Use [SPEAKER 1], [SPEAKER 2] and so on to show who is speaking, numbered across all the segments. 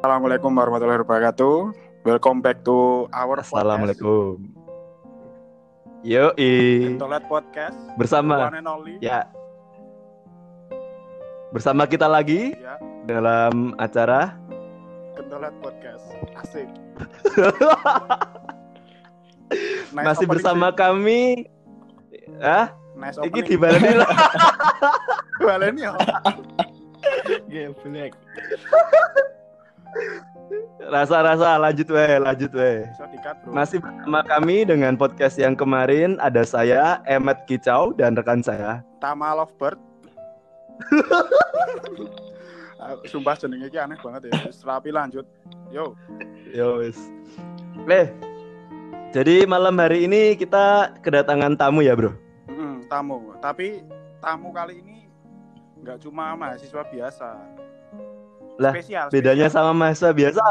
[SPEAKER 1] Assalamualaikum warahmatullahi wabarakatuh. Welcome back to our
[SPEAKER 2] Assalamualaikum. Yo
[SPEAKER 1] Kentolet Podcast.
[SPEAKER 2] bersama ya bersama kita lagi
[SPEAKER 1] Ya,
[SPEAKER 2] dalam acara
[SPEAKER 1] Kentolet Podcast. Asik. Nice
[SPEAKER 2] masih bersama
[SPEAKER 1] sih.
[SPEAKER 2] kami ah
[SPEAKER 1] Nice
[SPEAKER 2] iki
[SPEAKER 1] opening.
[SPEAKER 2] di baleni lah
[SPEAKER 1] Baleni ya.
[SPEAKER 3] Geblek.
[SPEAKER 2] Rasa-rasa lanjut weh lanjut weh masih bersama kami dengan podcast yang kemarin ada saya Emet Kicau dan rekan saya
[SPEAKER 1] Tama Lovebird. Ah, Sumpah jenenge iki aneh banget ya. Rapi lanjut. Yo,
[SPEAKER 2] Yo wis. Eh, jadi malam hari ini kita kedatangan tamu ya bro.
[SPEAKER 1] Mm, tamu. Tapi tamu kali ini nggak cuma mahasiswa biasa.
[SPEAKER 2] Lah,
[SPEAKER 1] spesial.
[SPEAKER 2] Bedanya
[SPEAKER 1] spesial.
[SPEAKER 2] sama mahasiswa biasa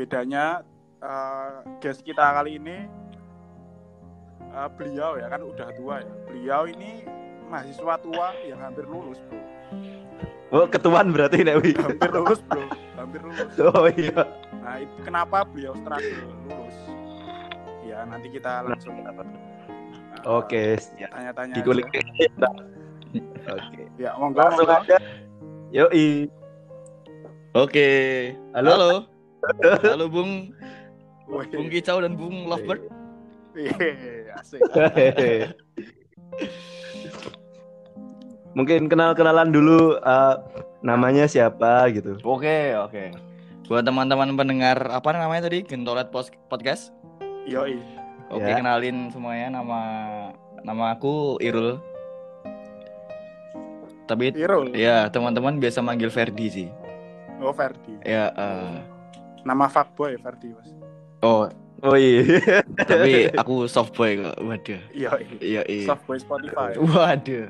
[SPEAKER 1] bedanya eh, guest kita kali ini eh, beliau ya kan udah tua ya. Beliau ini mahasiswa tua yang hampir lulus, Bro.
[SPEAKER 2] Oh, ketuaan berarti nek.
[SPEAKER 1] Hampir lulus, Bro. Hampir lulus.
[SPEAKER 2] Oh iya.
[SPEAKER 1] Nah, itu kenapa beliau struggle lulus? Ya, nanti kita langsung eh,
[SPEAKER 2] Oke, ya.
[SPEAKER 1] tanya-tanya.
[SPEAKER 2] Dikulik. Oke.
[SPEAKER 1] Ya, monggo.
[SPEAKER 2] Langsung aja. Yoi.
[SPEAKER 3] Oke.
[SPEAKER 2] Halo.
[SPEAKER 3] Halo. Halo Bung Bung Kicau dan Bung Lovebird.
[SPEAKER 1] asik.
[SPEAKER 2] Mungkin kenal-kenalan dulu eh, namanya siapa gitu.
[SPEAKER 3] Oke, oke. Buat teman-teman pendengar apa namanya tadi? Gentolet Podcast.
[SPEAKER 1] Yoi.
[SPEAKER 3] Oke,
[SPEAKER 2] Ya.
[SPEAKER 3] kenalin semuanya nama nama aku Irul. Tapi
[SPEAKER 1] Irul.
[SPEAKER 3] ya teman-teman biasa manggil Ferdi sih.
[SPEAKER 1] Oh, Ferdi.
[SPEAKER 3] Ya eh,
[SPEAKER 1] Nama fuckboy Ferdi, Mas.
[SPEAKER 3] oh,
[SPEAKER 2] Oh iya.
[SPEAKER 3] tapi aku softboy kok. Waduh.
[SPEAKER 1] Yoi.
[SPEAKER 3] Iya, iya.
[SPEAKER 1] Softboy Spotify.
[SPEAKER 3] Waduh.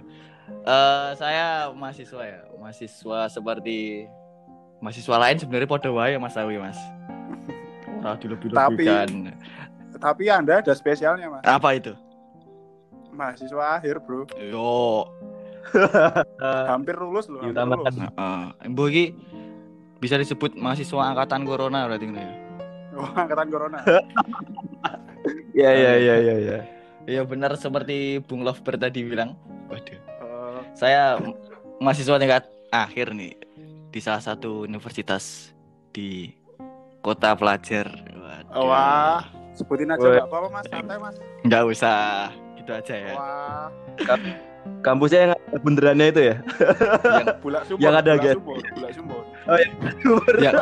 [SPEAKER 3] Eh saya mahasiswa ya, mahasiswa seperti mahasiswa lain sebenarnya pada wae Mas Awi Mas. Ora dilebih-lebihkan.
[SPEAKER 1] Tapi Anda ada spesialnya, Mas.
[SPEAKER 3] Apa itu?
[SPEAKER 1] Mahasiswa akhir, Bro.
[SPEAKER 3] Yo,
[SPEAKER 1] Hampir lulus loh.
[SPEAKER 2] Diutamakan.
[SPEAKER 1] lulus.
[SPEAKER 3] heeh. Mbok iki bisa disebut mahasiswa angkatan corona berarti ini ya.
[SPEAKER 1] Oh, angkatan corona.
[SPEAKER 2] Iya iya iya iya iya.
[SPEAKER 3] Iya benar seperti Bung Lovebird tadi bilang. Waduh.
[SPEAKER 1] Eh,
[SPEAKER 3] Saya mahasiswa tingkat akhir nih di salah satu universitas di kota pelajar. Waduh.
[SPEAKER 1] wah, sebutin aja
[SPEAKER 2] Woi.
[SPEAKER 1] nggak apa-apa, Mas. Santai, Mas.
[SPEAKER 3] Nggak usah, gitu aja ya.
[SPEAKER 1] Wah,
[SPEAKER 2] Kampusnya yang ada bunderannya itu ya.
[SPEAKER 3] Yang
[SPEAKER 1] bulak sumur.
[SPEAKER 2] Yang ada,
[SPEAKER 1] bulak sumur.
[SPEAKER 3] yang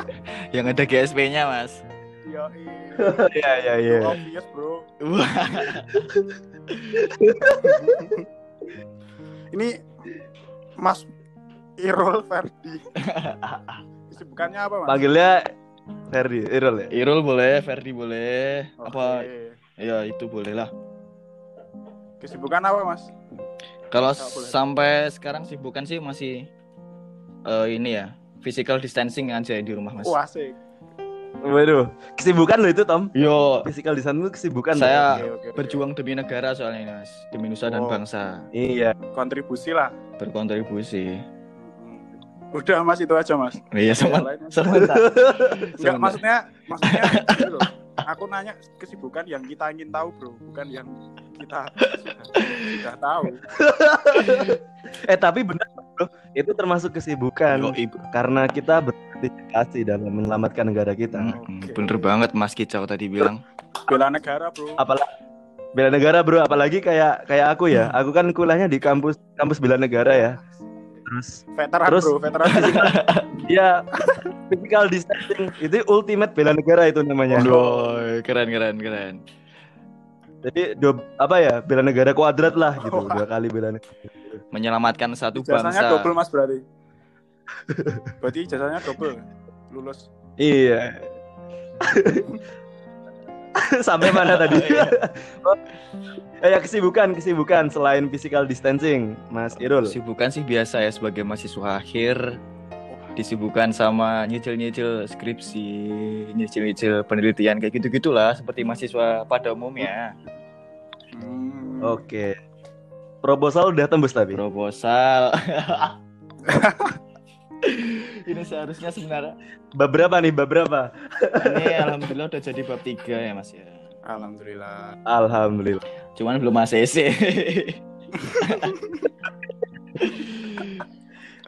[SPEAKER 3] yang ada GSP-nya mas.
[SPEAKER 1] Yoi.
[SPEAKER 2] Iya iya iya.
[SPEAKER 1] Obvious, Bro. Ini Mas Irul Ferdi. Kesibukannya apa, Mas?
[SPEAKER 2] Panggilnya Ferdi, Irul ya.
[SPEAKER 3] Irul boleh, Ferdi boleh,
[SPEAKER 1] Oke.
[SPEAKER 3] apa? Ya itu boleh lah.
[SPEAKER 1] Kesibukan apa, Mas?
[SPEAKER 3] Kalau sampai sekarang sibukan sih masih eh, ini ya physical distancing aja di rumah mas.
[SPEAKER 1] Wah, asik.
[SPEAKER 2] Waduh, kesibukan lo itu Tom.
[SPEAKER 3] Yo,
[SPEAKER 2] Physical itu kesibukan.
[SPEAKER 3] saya
[SPEAKER 1] Oke, oke, oke.
[SPEAKER 3] berjuang demi negara soalnya ini mas, demi nusa dan
[SPEAKER 1] Oh.
[SPEAKER 3] bangsa,
[SPEAKER 2] Iya.
[SPEAKER 1] kontribusi lah.
[SPEAKER 3] berkontribusi.
[SPEAKER 1] Hmm. Udah, Mas, itu aja, Mas.
[SPEAKER 3] Iya
[SPEAKER 1] Mas.
[SPEAKER 3] sebentar.
[SPEAKER 1] Enggak, maksudnya maksudnya gitu loh. Aku nanya kesibukan yang kita ingin tahu, Bro, bukan yang kita sudah, sudah tahu.
[SPEAKER 2] eh tapi benar bro, itu termasuk kesibukan
[SPEAKER 3] Yo, ibu.
[SPEAKER 2] karena kita berpartisipasi dalam menyelamatkan negara kita.
[SPEAKER 1] Oke.
[SPEAKER 3] Bener banget Mas Kicau tadi bilang.
[SPEAKER 1] Bela negara, Bro.
[SPEAKER 2] Apalagi bela negara bro, apalagi kayak kayak aku ya. Aku kan kuliahnya di kampus kampus bela negara ya. Terus
[SPEAKER 1] Veteran,
[SPEAKER 2] Terus-
[SPEAKER 1] Bro, veteran.
[SPEAKER 2] ya physical distancing itu ultimate bela negara itu namanya.
[SPEAKER 3] Waduh, keren keren keren.
[SPEAKER 2] Jadi dua, apa ya bela negara kuadrat lah gitu dua kali bela negara.
[SPEAKER 3] Menyelamatkan satu
[SPEAKER 1] Ijazahnya
[SPEAKER 3] bangsa.
[SPEAKER 1] double, Mas, berarti. Berarti ijazahnya double. Lulus.
[SPEAKER 2] Iya. Sampai mana tadi? Oh, eh, ya kesibukan kesibukan selain physical distancing, Mas Irul.
[SPEAKER 3] Sibukan sih biasa ya sebagai mahasiswa akhir disibukan sama nyicil-nyicil skripsi, nyicil-nyicil penelitian kayak gitu-gitulah seperti mahasiswa pada umumnya.
[SPEAKER 1] Hmm.
[SPEAKER 2] Oke. Proposal udah tembus tapi.
[SPEAKER 3] Proposal ini seharusnya sebenarnya
[SPEAKER 2] Beberapa nih, beberapa.
[SPEAKER 3] ini alhamdulillah udah jadi bab tiga ya mas ya.
[SPEAKER 1] Alhamdulillah.
[SPEAKER 2] Alhamdulillah.
[SPEAKER 3] Cuman belum ACC.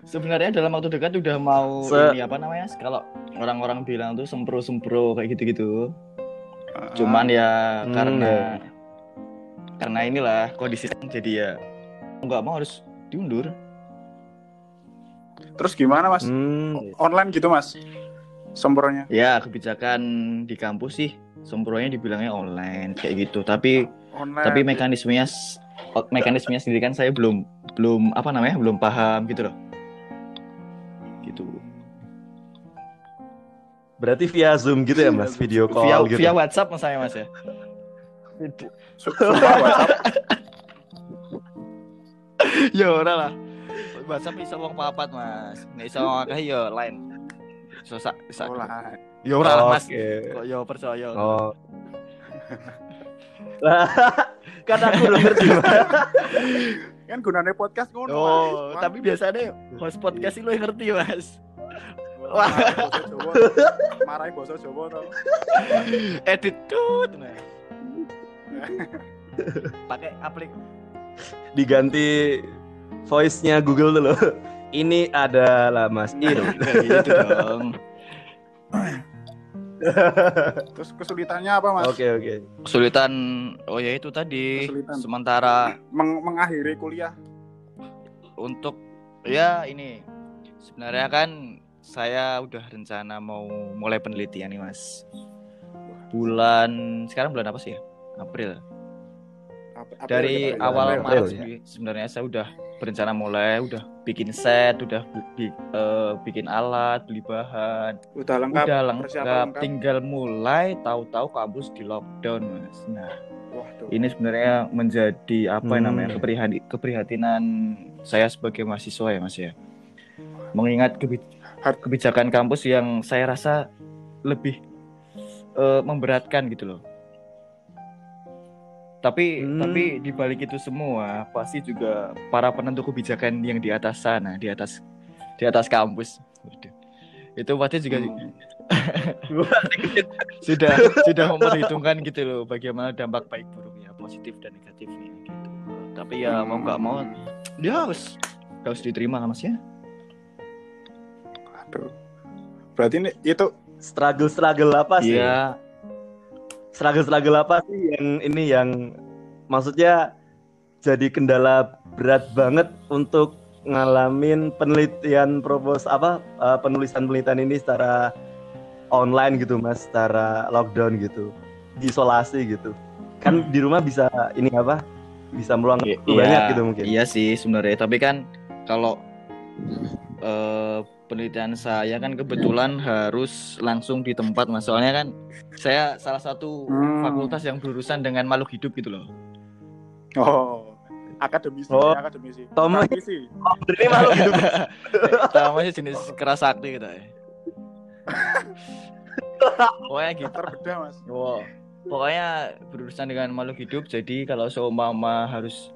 [SPEAKER 3] Sebenarnya dalam waktu dekat udah mau
[SPEAKER 2] Se-
[SPEAKER 3] ini apa namanya? Kalau orang-orang bilang tuh sempro-sempro kayak gitu-gitu.
[SPEAKER 1] Ah,
[SPEAKER 3] Cuman ya
[SPEAKER 2] Hmm,
[SPEAKER 3] karena. Karena inilah kondisi jadi ya nggak mau harus diundur.
[SPEAKER 1] terus gimana mas?
[SPEAKER 2] Hmm.
[SPEAKER 1] Online gitu mas? Sempronya?
[SPEAKER 3] Ya kebijakan di kampus sih sempronya dibilangnya online kayak gitu. Tapi
[SPEAKER 1] Online.
[SPEAKER 3] tapi mekanismenya mekanismenya sendiri kan saya belum belum apa namanya belum paham gitu loh. Gitu.
[SPEAKER 2] Berarti via Zoom gitu ya, Mas? Video call
[SPEAKER 3] via
[SPEAKER 2] gitu.
[SPEAKER 3] via WhatsApp mas saya mas ya.
[SPEAKER 1] Sumpah, WhatsApp.
[SPEAKER 3] ya ora lah. WhatsApp bisa wong papat mas. Nek iso wong akeh ya lain. Iso sak sak.
[SPEAKER 1] Oh, lah.
[SPEAKER 3] Ya ora lah mas. Kok ya percaya.
[SPEAKER 2] Oh. Lah, kan aku udah ngerti.
[SPEAKER 1] Kan gunanya podcast ngono.
[SPEAKER 3] Oh,
[SPEAKER 1] Mas.
[SPEAKER 3] tapi biasanya host podcast itu ngerti mas.
[SPEAKER 1] Wah, bahasa Jawa. Marahi bahasa Jawa to.
[SPEAKER 3] Edit tut. Pakai aplik.
[SPEAKER 2] Diganti voice-nya Google dulu. Ini adalah Mas Iro.
[SPEAKER 3] Kayak gitu dong.
[SPEAKER 1] Terus kesulitannya apa mas?
[SPEAKER 2] Oke, oke.
[SPEAKER 3] Kesulitan oh ya itu tadi
[SPEAKER 1] Kesulitan.
[SPEAKER 3] sementara
[SPEAKER 1] Meng- mengakhiri kuliah.
[SPEAKER 3] untuk ya ini sebenarnya kan saya udah rencana mau mulai penelitian nih mas bulan sekarang bulan apa sih ya April
[SPEAKER 1] Ap- April
[SPEAKER 3] dari
[SPEAKER 1] kita ya.
[SPEAKER 3] awal
[SPEAKER 2] April,
[SPEAKER 3] Maret
[SPEAKER 2] ya.
[SPEAKER 3] sebenarnya saya udah berencana mulai udah bikin set udah bi- eh, bikin alat beli bahan
[SPEAKER 1] Udah lengkap.
[SPEAKER 3] udah lengkap
[SPEAKER 1] lengkap.
[SPEAKER 3] tinggal mulai tahu-tahu kampus di lockdown mas nah
[SPEAKER 1] Waduh.
[SPEAKER 3] ini sebenarnya menjadi apa
[SPEAKER 2] Hmm.
[SPEAKER 3] namanya keprihati- keprihatinan saya sebagai mahasiswa ya mas ya mengingat kebijakan kampus yang saya rasa lebih eh, memberatkan gitu loh tapi
[SPEAKER 2] Hmm.
[SPEAKER 3] tapi di balik itu semua pasti juga para penentu kebijakan yang di atas sana di atas di atas kampus Waduh. itu pasti juga
[SPEAKER 1] Hmm.
[SPEAKER 3] sudah sudah memperhitungkan gitu loh bagaimana dampak baik buruknya positif dan negatifnya gitu tapi ya mau nggak mau dia harus harus diterima lah mas ya
[SPEAKER 1] Aduh. Berarti ini itu
[SPEAKER 2] Struggle-struggle apa sih?
[SPEAKER 3] iya
[SPEAKER 2] Struggle-struggle apa sih yang ini yang maksudnya jadi kendala berat banget untuk ngalamin penelitian propos apa eh, penulisan penelitian ini secara online gitu mas secara lockdown gitu diisolasi gitu. Kan di rumah bisa ini apa bisa meluangkan
[SPEAKER 3] I-
[SPEAKER 2] waktu banyak gitu mungkin.
[SPEAKER 3] iya sih sebenarnya. Tapi kan kalau eh, penelitian saya kan kebetulan harus langsung di tempat mas soalnya kan saya salah satu
[SPEAKER 1] Hmm.
[SPEAKER 3] fakultas yang berurusan dengan makhluk hidup gitu loh
[SPEAKER 1] oh akademisi
[SPEAKER 2] Oh.
[SPEAKER 1] akademisi.
[SPEAKER 2] Tom-
[SPEAKER 1] Akademisi.
[SPEAKER 2] ini malu gitu
[SPEAKER 3] namanya jenis keras sakti gitu ya pokoknya gitu
[SPEAKER 1] Terbedah mas.
[SPEAKER 3] Wow. Pokoknya berurusan dengan makhluk hidup. Jadi kalau seumpama harus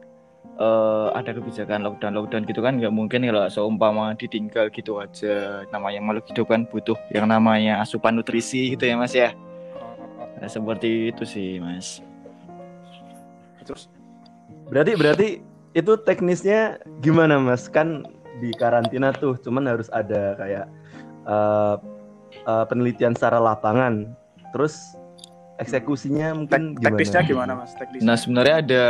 [SPEAKER 3] eh, ada kebijakan lockdown lockdown gitu kan nggak mungkin kalau seumpama ditinggal gitu aja. Namanya makhluk hidup kan butuh yang namanya asupan nutrisi gitu ya mas ya. Nah, seperti itu sih mas.
[SPEAKER 1] Terus
[SPEAKER 2] Berarti berarti itu teknisnya gimana Mas? Kan di karantina tuh, cuman harus ada kayak eh, eh, penelitian secara lapangan. Terus eksekusinya mungkin
[SPEAKER 1] tek- teknisnya
[SPEAKER 2] gimana?
[SPEAKER 1] gimana mas? Teknisnya.
[SPEAKER 3] Nah sebenarnya ada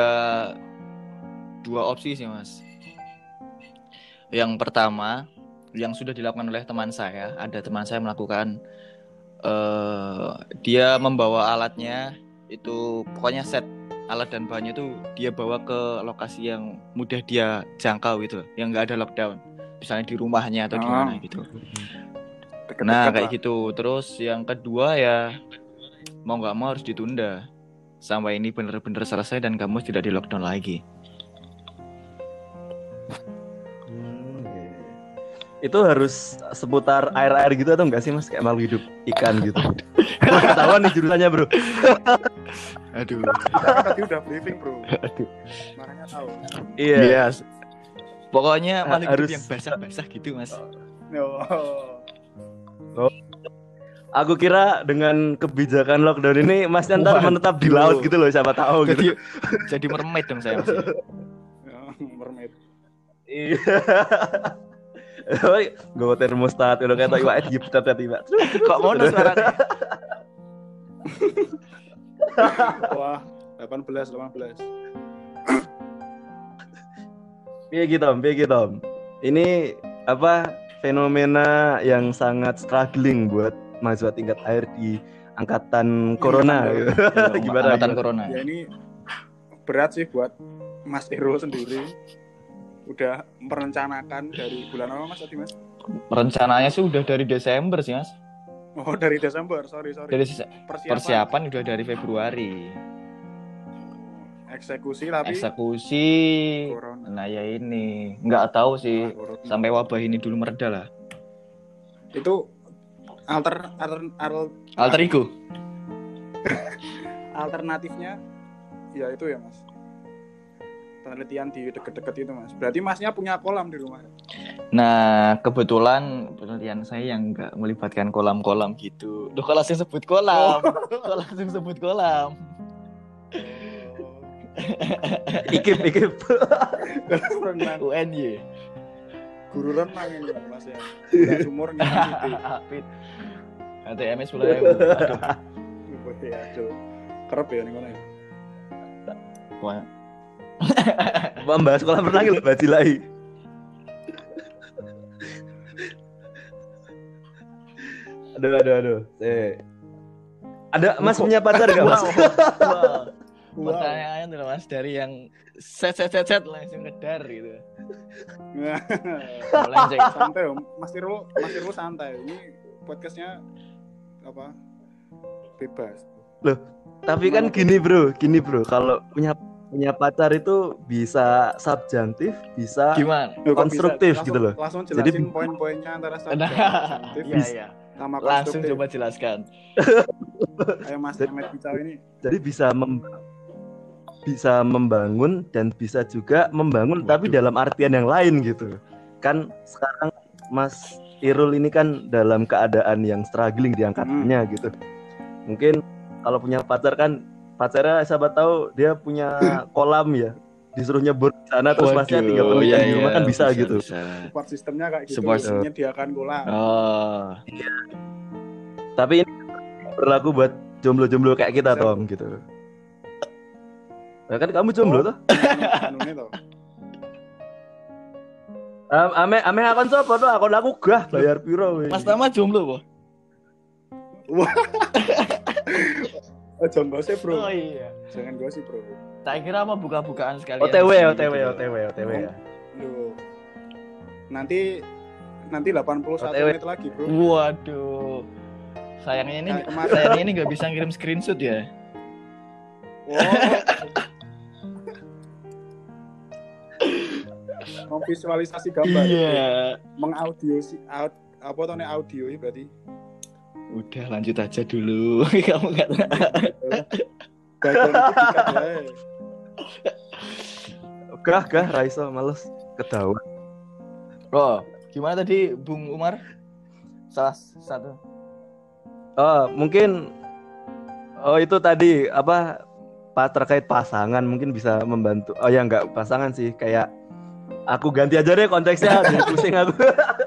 [SPEAKER 3] dua opsi sih mas. Yang pertama yang sudah dilakukan oleh teman saya, ada teman saya melakukan eh dia membawa alatnya itu pokoknya set alat dan bahannya itu dia bawa ke lokasi yang mudah dia jangkau gitu, yang nggak ada lockdown, misalnya di rumahnya atau di
[SPEAKER 1] Oh.
[SPEAKER 3] mana gitu.
[SPEAKER 1] Deket-deket
[SPEAKER 3] Nah
[SPEAKER 1] lah.
[SPEAKER 3] kayak gitu. Terus yang kedua ya mau nggak mau harus ditunda sampai ini bener-bener selesai dan kamu tidak di lockdown lagi.
[SPEAKER 2] Itu harus seputar air-air gitu atau enggak sih Mas? Kayak makhluk hidup ikan gitu. Ketahuan nih jurusannya, Bro.
[SPEAKER 3] Aduh.
[SPEAKER 1] Kan tadi udah briefing bro. Makanya tahu.
[SPEAKER 2] Iya.
[SPEAKER 3] Yes. Pokoknya
[SPEAKER 2] Ha-
[SPEAKER 3] makhluk
[SPEAKER 2] harus-
[SPEAKER 3] hidup yang basah-basah gitu mas.
[SPEAKER 1] Oh.
[SPEAKER 2] Aku kira dengan kebijakan lockdown ini Mas ntar
[SPEAKER 3] Waduh.
[SPEAKER 2] menetap di laut gitu loh siapa tahu
[SPEAKER 3] jadi
[SPEAKER 2] gitu.
[SPEAKER 3] jadi mermaid dong saya Mas.
[SPEAKER 1] Mermaid.
[SPEAKER 2] Iya. Gue termostat udah kata iwak di pecat tiba.
[SPEAKER 3] kok ngono suaranya
[SPEAKER 1] Wah, 18 18.
[SPEAKER 2] Piye gitu? Piye gitu? Ini apa fenomena yang sangat struggling buat mahasiswa tingkat akhir di angkatan corona.
[SPEAKER 1] Iya,
[SPEAKER 2] Gimana?
[SPEAKER 3] angkatan corona
[SPEAKER 1] Ya ini berat sih buat Mas Iro sendiri. Udah merencanakan dari bulan apa Mas tadi Mas?
[SPEAKER 3] rencananya sih udah dari Desember sih mas
[SPEAKER 1] Oh, dari Desember. Sorry, sorry.
[SPEAKER 3] dari
[SPEAKER 1] persiapan,
[SPEAKER 3] persiapan udah dari Februari
[SPEAKER 1] eksekusi tapi
[SPEAKER 3] eksekusi
[SPEAKER 1] corona.
[SPEAKER 3] nah ya ini nggak tahu sih
[SPEAKER 1] Ah, corona.
[SPEAKER 3] sampai wabah ini dulu mereda lah
[SPEAKER 1] Itu alter, alter, alter
[SPEAKER 3] alter ego
[SPEAKER 1] alternatifnya ya itu ya Mas. Penelitian di deket-deket itu Mas. Berarti Masnya punya kolam di rumah.
[SPEAKER 3] nah kebetulan penelitian saya yang nggak melibatkan kolam-kolam gitu Duh kok langsung sebut kolam kok langsung sebut kolam
[SPEAKER 2] Ikip, ikip.
[SPEAKER 3] UNY
[SPEAKER 1] guru renang ini Mas ya. Sumur gitu.
[SPEAKER 3] Apit ATM sepuluh ribu
[SPEAKER 1] Oh, iya, aduh. Kerep ya nih kono ya.
[SPEAKER 3] Wah,
[SPEAKER 2] Membahas kolam renang lho bajilai. Aduh, aduh, aduh. Eh. Ada Mas punya pacar gak Mas?
[SPEAKER 3] Wow, wow.
[SPEAKER 1] Wow.
[SPEAKER 3] Pertanyaannya tuh mas dari yang set set set set langsung ngedar gitu. Melenceng.
[SPEAKER 1] santai om Mas Irul Mas Irul santai ini podcastnya apa bebas
[SPEAKER 2] Tapi kan gini bro, gini bro. Kalau punya punya pacar itu bisa subjantif, bisa
[SPEAKER 3] Gimana?
[SPEAKER 2] Konstruktif
[SPEAKER 1] bisa?
[SPEAKER 2] gitu loh.
[SPEAKER 1] langsung
[SPEAKER 2] Jadi-
[SPEAKER 1] poin-poinnya antara
[SPEAKER 3] Nah,
[SPEAKER 1] subjektif
[SPEAKER 3] iya iya.
[SPEAKER 1] sama
[SPEAKER 3] Langsung coba jelaskan.
[SPEAKER 1] ayo Mas Ahmed Bicau ini
[SPEAKER 2] jadi bisa mem- bisa membangun dan bisa juga membangun tapi
[SPEAKER 3] Waduh.
[SPEAKER 2] dalam artian yang lain gitu kan sekarang Mas Irul ini kan dalam keadaan yang struggling di angkatannya gitu mungkin kalau punya pacar kan pacarnya siapa tahu dia punya kolam ya disuruh nyebur di sana terus masnya tinggal penelitian
[SPEAKER 3] iya,
[SPEAKER 2] di rumah
[SPEAKER 3] iya,
[SPEAKER 2] kan bisa, gitu
[SPEAKER 3] bisa.
[SPEAKER 1] support sistemnya kayak gitu
[SPEAKER 3] Support-
[SPEAKER 1] menyediakan kolam
[SPEAKER 3] Oh,
[SPEAKER 2] tapi ini berlaku buat jomblo-jomblo kayak kita
[SPEAKER 1] Siap.
[SPEAKER 2] Tom gitu Nah, kan kamu jomblo
[SPEAKER 1] Oh.
[SPEAKER 2] toh
[SPEAKER 1] toh
[SPEAKER 2] Am- ame ame akon sapa tuh akon aku gah bayar piro weh.
[SPEAKER 3] Mas Tama jomblo kok?
[SPEAKER 1] oh jangan gosip bro
[SPEAKER 3] Oh iya.
[SPEAKER 1] jangan gosip bro
[SPEAKER 3] Tak kira apa buka-bukan sekalian.
[SPEAKER 2] OTW OTW
[SPEAKER 3] gitu.
[SPEAKER 2] OTW OTW ya.
[SPEAKER 1] Loh. nanti nanti 81
[SPEAKER 2] OTW.
[SPEAKER 1] menit lagi bro
[SPEAKER 3] Waduh. Sayangnya ini
[SPEAKER 1] kemarin.
[SPEAKER 3] sayangnya ini nggak bisa ngirim screenshot ya.
[SPEAKER 1] Oh. memvisualisasi gambar
[SPEAKER 3] Iya.
[SPEAKER 1] mengaudio si aud, apa tuh nih audio berarti
[SPEAKER 3] Udah lanjut aja dulu. Kamu nggak
[SPEAKER 1] wae.
[SPEAKER 2] Gah gah Raiso males ketahuan.
[SPEAKER 3] Oh, gimana tadi Bung Umar? Salah satu.
[SPEAKER 2] Oh, mungkin Oh, itu tadi apa Pak terkait pasangan mungkin bisa membantu. Oh ya enggak pasangan sih, kayak aku ganti aja deh konteksnya biar pusing aku.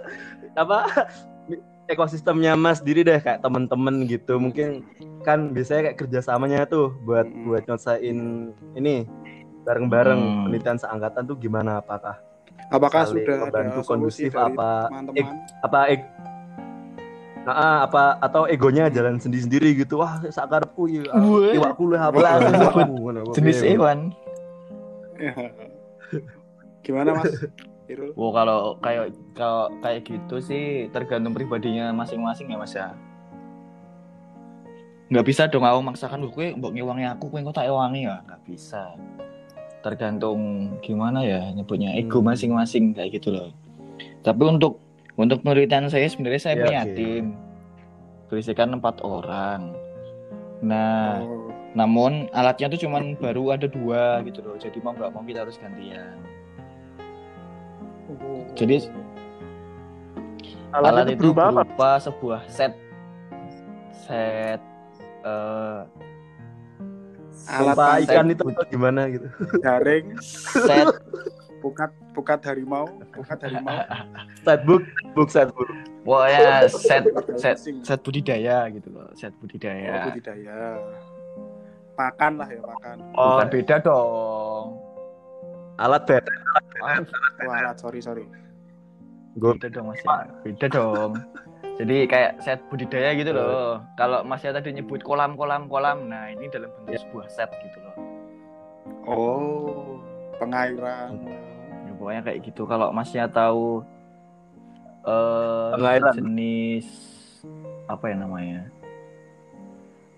[SPEAKER 2] apa ekosistemnya Mas diri deh kayak temen-temen gitu. Mungkin kan biasanya kayak kerjasamanya tuh buat
[SPEAKER 1] Mm-mm.
[SPEAKER 2] buat nyelesain ini bareng-bareng
[SPEAKER 3] Hmm.
[SPEAKER 2] penelitian seangkatan tuh gimana apakah
[SPEAKER 1] apakah sudah
[SPEAKER 2] membantu kondusif
[SPEAKER 1] dari
[SPEAKER 2] apa
[SPEAKER 1] teman-teman
[SPEAKER 2] apa eg Nah, apa atau egonya jalan sendiri-sendiri gitu. Wah, sakarepku ya. Iwakku lu apa
[SPEAKER 3] Jenis hewan.
[SPEAKER 1] Ya. gimana mas Irul
[SPEAKER 3] Wow, kalau kayak kalau kayak gitu sih tergantung pribadinya masing-masing ya Mas ya. Nggak bisa dong aku maksakan gue mbok ngewangi aku, kowe kok tak ewangi ya, nggak bisa. Tergantung gimana ya nyebutnya ego
[SPEAKER 2] Hmm.
[SPEAKER 3] masing-masing kayak gitu loh. Tapi untuk untuk penelitian saya sebenarnya saya
[SPEAKER 2] Ya,
[SPEAKER 3] punya
[SPEAKER 2] oke.
[SPEAKER 3] tim berisikan empat orang. Nah,
[SPEAKER 1] Oh,
[SPEAKER 3] namun alatnya tuh cuman baru ada dua gitu loh. Jadi mau nggak mau kita harus gantian.
[SPEAKER 1] Oh.
[SPEAKER 3] Jadi alat,
[SPEAKER 2] Alat
[SPEAKER 3] itu
[SPEAKER 2] berupa apa?
[SPEAKER 3] berupa sebuah set set eh
[SPEAKER 1] Alat pancing,
[SPEAKER 2] ikan itu atau gimana gitu.
[SPEAKER 1] jaring,
[SPEAKER 3] set
[SPEAKER 1] pukat pukat harimau, pukat harimau.
[SPEAKER 2] Set book, book set book.
[SPEAKER 3] pokoknya set set
[SPEAKER 1] Pancing.
[SPEAKER 3] set budidaya gitu loh set
[SPEAKER 1] Oh,
[SPEAKER 3] budidaya
[SPEAKER 1] budidaya. Pakan lah ya pakan.
[SPEAKER 2] Oh,
[SPEAKER 3] bukan beda dong
[SPEAKER 2] alat bed.
[SPEAKER 3] Ah,
[SPEAKER 1] Wah, alat sorry sorry.
[SPEAKER 2] Gue
[SPEAKER 3] beda dong mas. Ya beda dong. Jadi kayak set budidaya gitu loh. Kalau mas ya tadi nyebut kolam kolam kolam nah ini dalam bentuk sebuah set gitu loh.
[SPEAKER 1] Oh, pengairan.
[SPEAKER 3] ya, pokoknya kayak gitu. Kalau masnya tahu eh
[SPEAKER 2] Pengairan.
[SPEAKER 3] jenis apa ya namanya?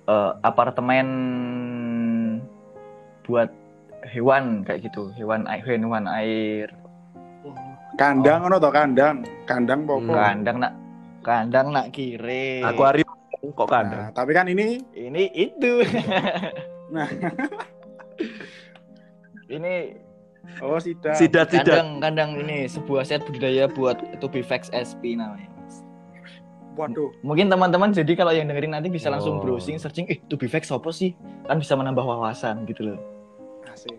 [SPEAKER 3] Eh apartemen buat hewan kayak gitu hewan air hewan air
[SPEAKER 1] Kandang ono to kandang. Kandang pokok.
[SPEAKER 2] Hmm.
[SPEAKER 3] kandang nak kandang nak kiri
[SPEAKER 2] akuarium kok kan?
[SPEAKER 1] Nah, tapi kan ini
[SPEAKER 3] ini itu
[SPEAKER 1] Nah.
[SPEAKER 3] ini
[SPEAKER 1] oh.
[SPEAKER 2] Sidat sidat.
[SPEAKER 3] kandang kandang ini sebuah set budidaya buat Tubifax SP namanya.
[SPEAKER 1] Waduh,
[SPEAKER 3] mungkin teman-teman jadi kalau yang dengerin nanti bisa langsung
[SPEAKER 2] Oh.
[SPEAKER 3] browsing searching eh Tubifax apa sih kan bisa menambah wawasan gitu loh
[SPEAKER 1] asik.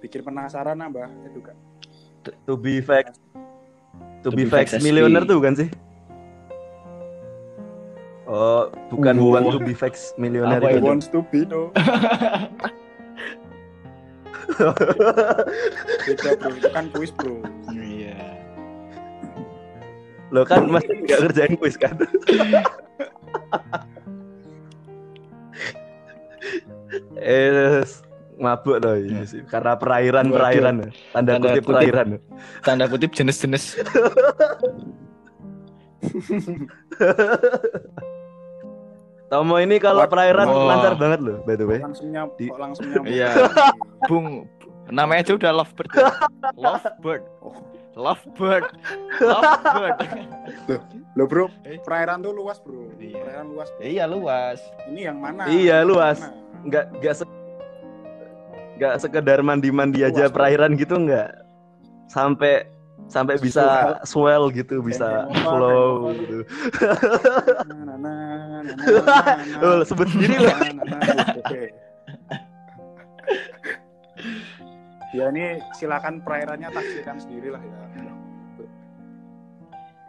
[SPEAKER 1] Bikin penasaran nambah itu kan.
[SPEAKER 2] To be fact. To be
[SPEAKER 3] To be
[SPEAKER 2] fact
[SPEAKER 3] fact
[SPEAKER 2] millionaire tuh bukan sih? Oh, bukan bukan to be fact millionaire itu.
[SPEAKER 1] wants to be no? Beda bro, itu kan kuis bro.
[SPEAKER 3] iya
[SPEAKER 2] Lo kan masih nggak kerjain kuis kan? eh mabuk loh ini sih karena perairan perairan tanda,
[SPEAKER 3] Tanda
[SPEAKER 2] kutip
[SPEAKER 3] kutip.
[SPEAKER 2] perairan
[SPEAKER 3] tanda kutip jenis-jenis
[SPEAKER 2] Tomo ini kalau
[SPEAKER 1] Wah.
[SPEAKER 2] perairan
[SPEAKER 3] Wah.
[SPEAKER 2] lancar banget loh by the way
[SPEAKER 1] Langsung nyam,
[SPEAKER 2] Di-
[SPEAKER 1] kok langsung nyambung.
[SPEAKER 3] Iya. Bung namanya aja udah lovebird ya. lovebird
[SPEAKER 1] Oh.
[SPEAKER 3] lovebird lovebird
[SPEAKER 1] Loh bro,
[SPEAKER 3] Eh.
[SPEAKER 1] perairan tuh luas bro.
[SPEAKER 3] Iya.
[SPEAKER 1] Perairan luas. Bro.
[SPEAKER 3] iya luas
[SPEAKER 1] Ini yang mana?
[SPEAKER 2] Iya, luas. nggak nggak nggak sekedar mandi-mandi aja perairan gitu nggak sampai sampai bisa swell gitu bisa flow gitu sebut sendiri
[SPEAKER 1] loh ya ini silakan perairannya taksikan sendiri lah ya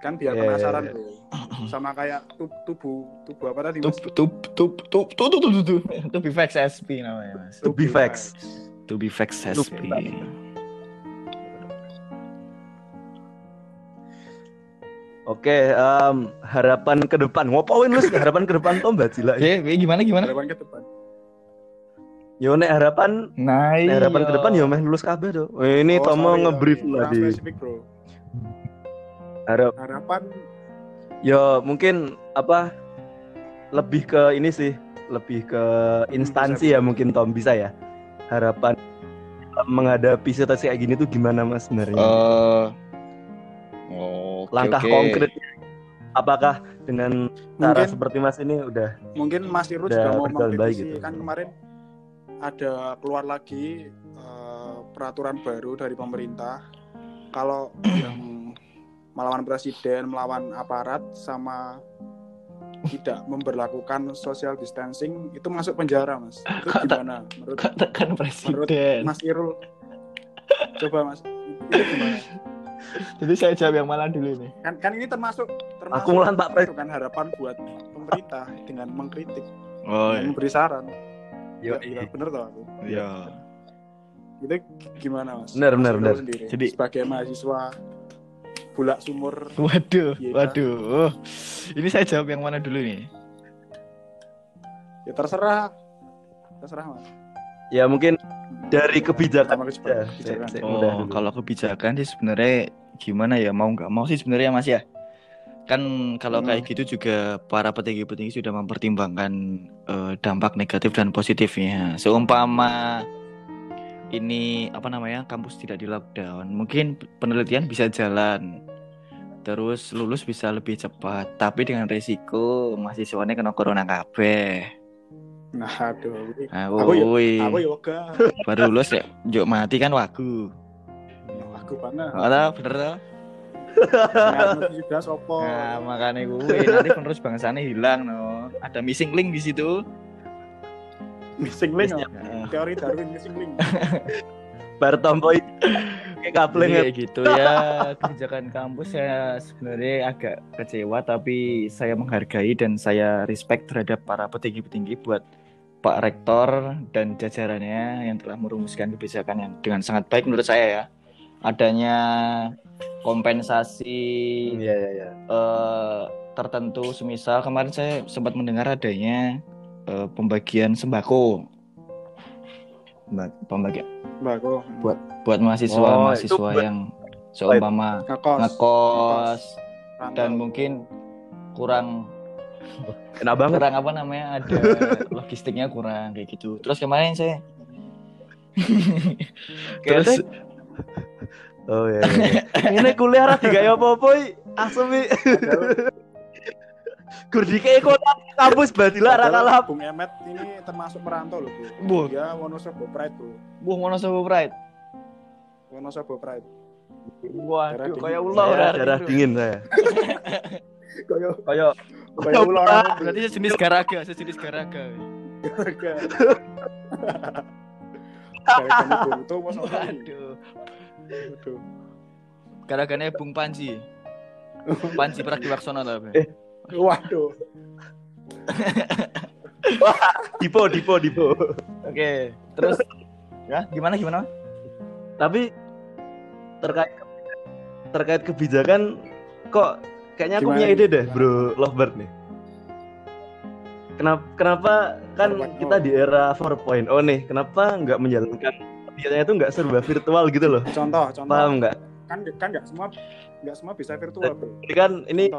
[SPEAKER 1] Kan biar
[SPEAKER 2] Iya,
[SPEAKER 1] penasaran
[SPEAKER 2] iya,
[SPEAKER 1] bro. Sama kayak tub, tubuh tubuh apa tadi
[SPEAKER 3] tup
[SPEAKER 1] mas?
[SPEAKER 3] tup tup tup tup tup tup tup tup Tubifax SP namanya mas.
[SPEAKER 2] To be facts.
[SPEAKER 3] Tubifax SP
[SPEAKER 2] oke em, harapan ke depan. Ngopoin lu sih, harapan ke depan toh mbak Cila
[SPEAKER 3] oke oke, gimana gimana?
[SPEAKER 1] Harapan ke depan.
[SPEAKER 2] yo nek harapan
[SPEAKER 3] nah
[SPEAKER 2] nek harapan ke depan yo meh lulus kabeh tuh ini
[SPEAKER 1] Oh,
[SPEAKER 2] Tomo ngebrief di
[SPEAKER 1] spesifik bro.
[SPEAKER 2] Harap
[SPEAKER 1] Harapan
[SPEAKER 2] yo mungkin apa lebih ke ini sih lebih ke instansi
[SPEAKER 1] bisa,
[SPEAKER 2] ya
[SPEAKER 1] bisa.
[SPEAKER 2] mungkin Tom bisa ya harapan menghadapi situasi kayak gini tuh gimana mas sebenarnya
[SPEAKER 3] Eh, oke,
[SPEAKER 2] langkah
[SPEAKER 3] oke.
[SPEAKER 2] konkret apakah dengan cara
[SPEAKER 1] mungkin
[SPEAKER 2] seperti mas ini udah
[SPEAKER 1] mungkin Mas
[SPEAKER 2] Udah
[SPEAKER 1] juga mau mengkritisi
[SPEAKER 2] gitu.
[SPEAKER 1] kan kemarin ada keluar lagi eh, peraturan baru dari pemerintah kalau yang melawan presiden melawan aparat sama tidak memberlakukan social distancing itu masuk penjara mas. Itu gimana menurut
[SPEAKER 3] Kok tekan
[SPEAKER 1] menurut
[SPEAKER 3] presiden?
[SPEAKER 1] Mas Irul? Coba mas. Itu gimana?
[SPEAKER 3] Jadi saya jawab yang mana dulu nih
[SPEAKER 1] kan kan ini termasuk termasuk
[SPEAKER 2] Aku Pak Pres-
[SPEAKER 1] kan harapan buat pemerintah dengan mengkritik
[SPEAKER 3] oh
[SPEAKER 1] dan memberi saran.
[SPEAKER 2] Yo,
[SPEAKER 1] Iya, bener toh aku.
[SPEAKER 3] iya.
[SPEAKER 1] Itu gimana mas?
[SPEAKER 2] Bener, bener,
[SPEAKER 1] Irul
[SPEAKER 2] bener.
[SPEAKER 1] Sendiri.
[SPEAKER 3] Jadi-
[SPEAKER 1] sebagai mahasiswa bulak sumur
[SPEAKER 3] Waduh,
[SPEAKER 1] Iya.
[SPEAKER 3] waduh. Ini saya jawab yang mana dulu nih?
[SPEAKER 1] ya terserah, terserah mas.
[SPEAKER 2] ya mungkin dari kebijakan ya,
[SPEAKER 1] kebijakan.
[SPEAKER 3] Oh, kalau kebijakan sih sebenarnya gimana ya mau nggak mau sih sebenarnya Mas ya. Kan kalau
[SPEAKER 1] Hmm.
[SPEAKER 3] kayak gitu juga para petinggi-petinggi sudah mempertimbangkan eh, dampak negatif dan positifnya. Seumpama ini apa namanya kampus tidak di lockdown, mungkin penelitian bisa jalan. Terus lulus bisa lebih cepat, tapi dengan resiko mahasiswanya kena corona kabeh.
[SPEAKER 1] Nah, aduh.
[SPEAKER 3] Nah,
[SPEAKER 1] Aku ya-
[SPEAKER 3] woi.
[SPEAKER 1] Aku yoga.
[SPEAKER 3] baru lulus ya juk mati kan wagu
[SPEAKER 1] Aku banget.
[SPEAKER 3] Ada bener
[SPEAKER 1] ngerti juga sopo.
[SPEAKER 3] Nah, makanya gue nanti penerus bangsanya hilang no. Ada missing link di situ.
[SPEAKER 1] Missing link. Oh. Teori Darwin missing link.
[SPEAKER 2] Bar tompo iki. kayak kapling ya.
[SPEAKER 3] Jadi kayak gitu ya kebijakan kampus saya sebenarnya agak kecewa tapi saya menghargai dan saya respect terhadap para petinggi-petinggi buat Pak Rektor dan jajarannya yang telah merumuskan kebijakan yang dengan sangat baik menurut saya ya adanya kompensasi
[SPEAKER 2] Iya iya iya.
[SPEAKER 3] eh, tertentu semisal kemarin saya sempat mendengar adanya eh, pembagian sembako Mbak, pembagian
[SPEAKER 1] Bagus.
[SPEAKER 3] buat mahasiswa
[SPEAKER 2] Oh,
[SPEAKER 3] mahasiswa
[SPEAKER 2] itu buat-
[SPEAKER 3] yang seumpama
[SPEAKER 1] Ngekos.
[SPEAKER 3] ngekos dan mungkin kurang
[SPEAKER 2] Enak banget.
[SPEAKER 3] kurang apa namanya ada logistiknya kurang kayak gitu terus kemarin saya terus
[SPEAKER 2] Oh iya. iya. Ini kuliah ra digawe apa-apa. Asem iki. Gur dikei kota kampus badila ra kalah.
[SPEAKER 1] Bung Emet ini termasuk merantau loh,
[SPEAKER 3] buh
[SPEAKER 1] Dia Wonosobo Pride, Bro.
[SPEAKER 3] buh Wonosobo Pride
[SPEAKER 1] Wonosobo Pride.
[SPEAKER 3] waduh ulah
[SPEAKER 2] Saya
[SPEAKER 3] udah
[SPEAKER 2] darah dingin saya.
[SPEAKER 1] Kayak
[SPEAKER 2] Kayak
[SPEAKER 1] kayak ular
[SPEAKER 3] berarti sejenis garaga sejenis garaga
[SPEAKER 1] sama
[SPEAKER 3] waduh
[SPEAKER 1] Waduh.
[SPEAKER 3] garaganya Bung Panji Panji Pragiwaksono lah.
[SPEAKER 2] Eh.
[SPEAKER 1] Waduh.
[SPEAKER 2] Dipo Dipo Dipo.
[SPEAKER 3] oke terus ya gimana gimana
[SPEAKER 2] Tapi terkait terkait kebijakan kok kayaknya aku
[SPEAKER 1] Gimana
[SPEAKER 2] punya ide deh,
[SPEAKER 1] Gimana?
[SPEAKER 2] Bro Lovebird nih. Kenapa kenapa kan
[SPEAKER 1] 4.0.
[SPEAKER 2] kita di era 4.0 nih, kenapa nggak menjalankan kegiatannya itu nggak serba virtual gitu loh?
[SPEAKER 1] Contoh, contoh.
[SPEAKER 2] Paham nggak?
[SPEAKER 1] Kan kan enggak semua enggak semua bisa virtual, Bro.
[SPEAKER 2] Ini kan ini-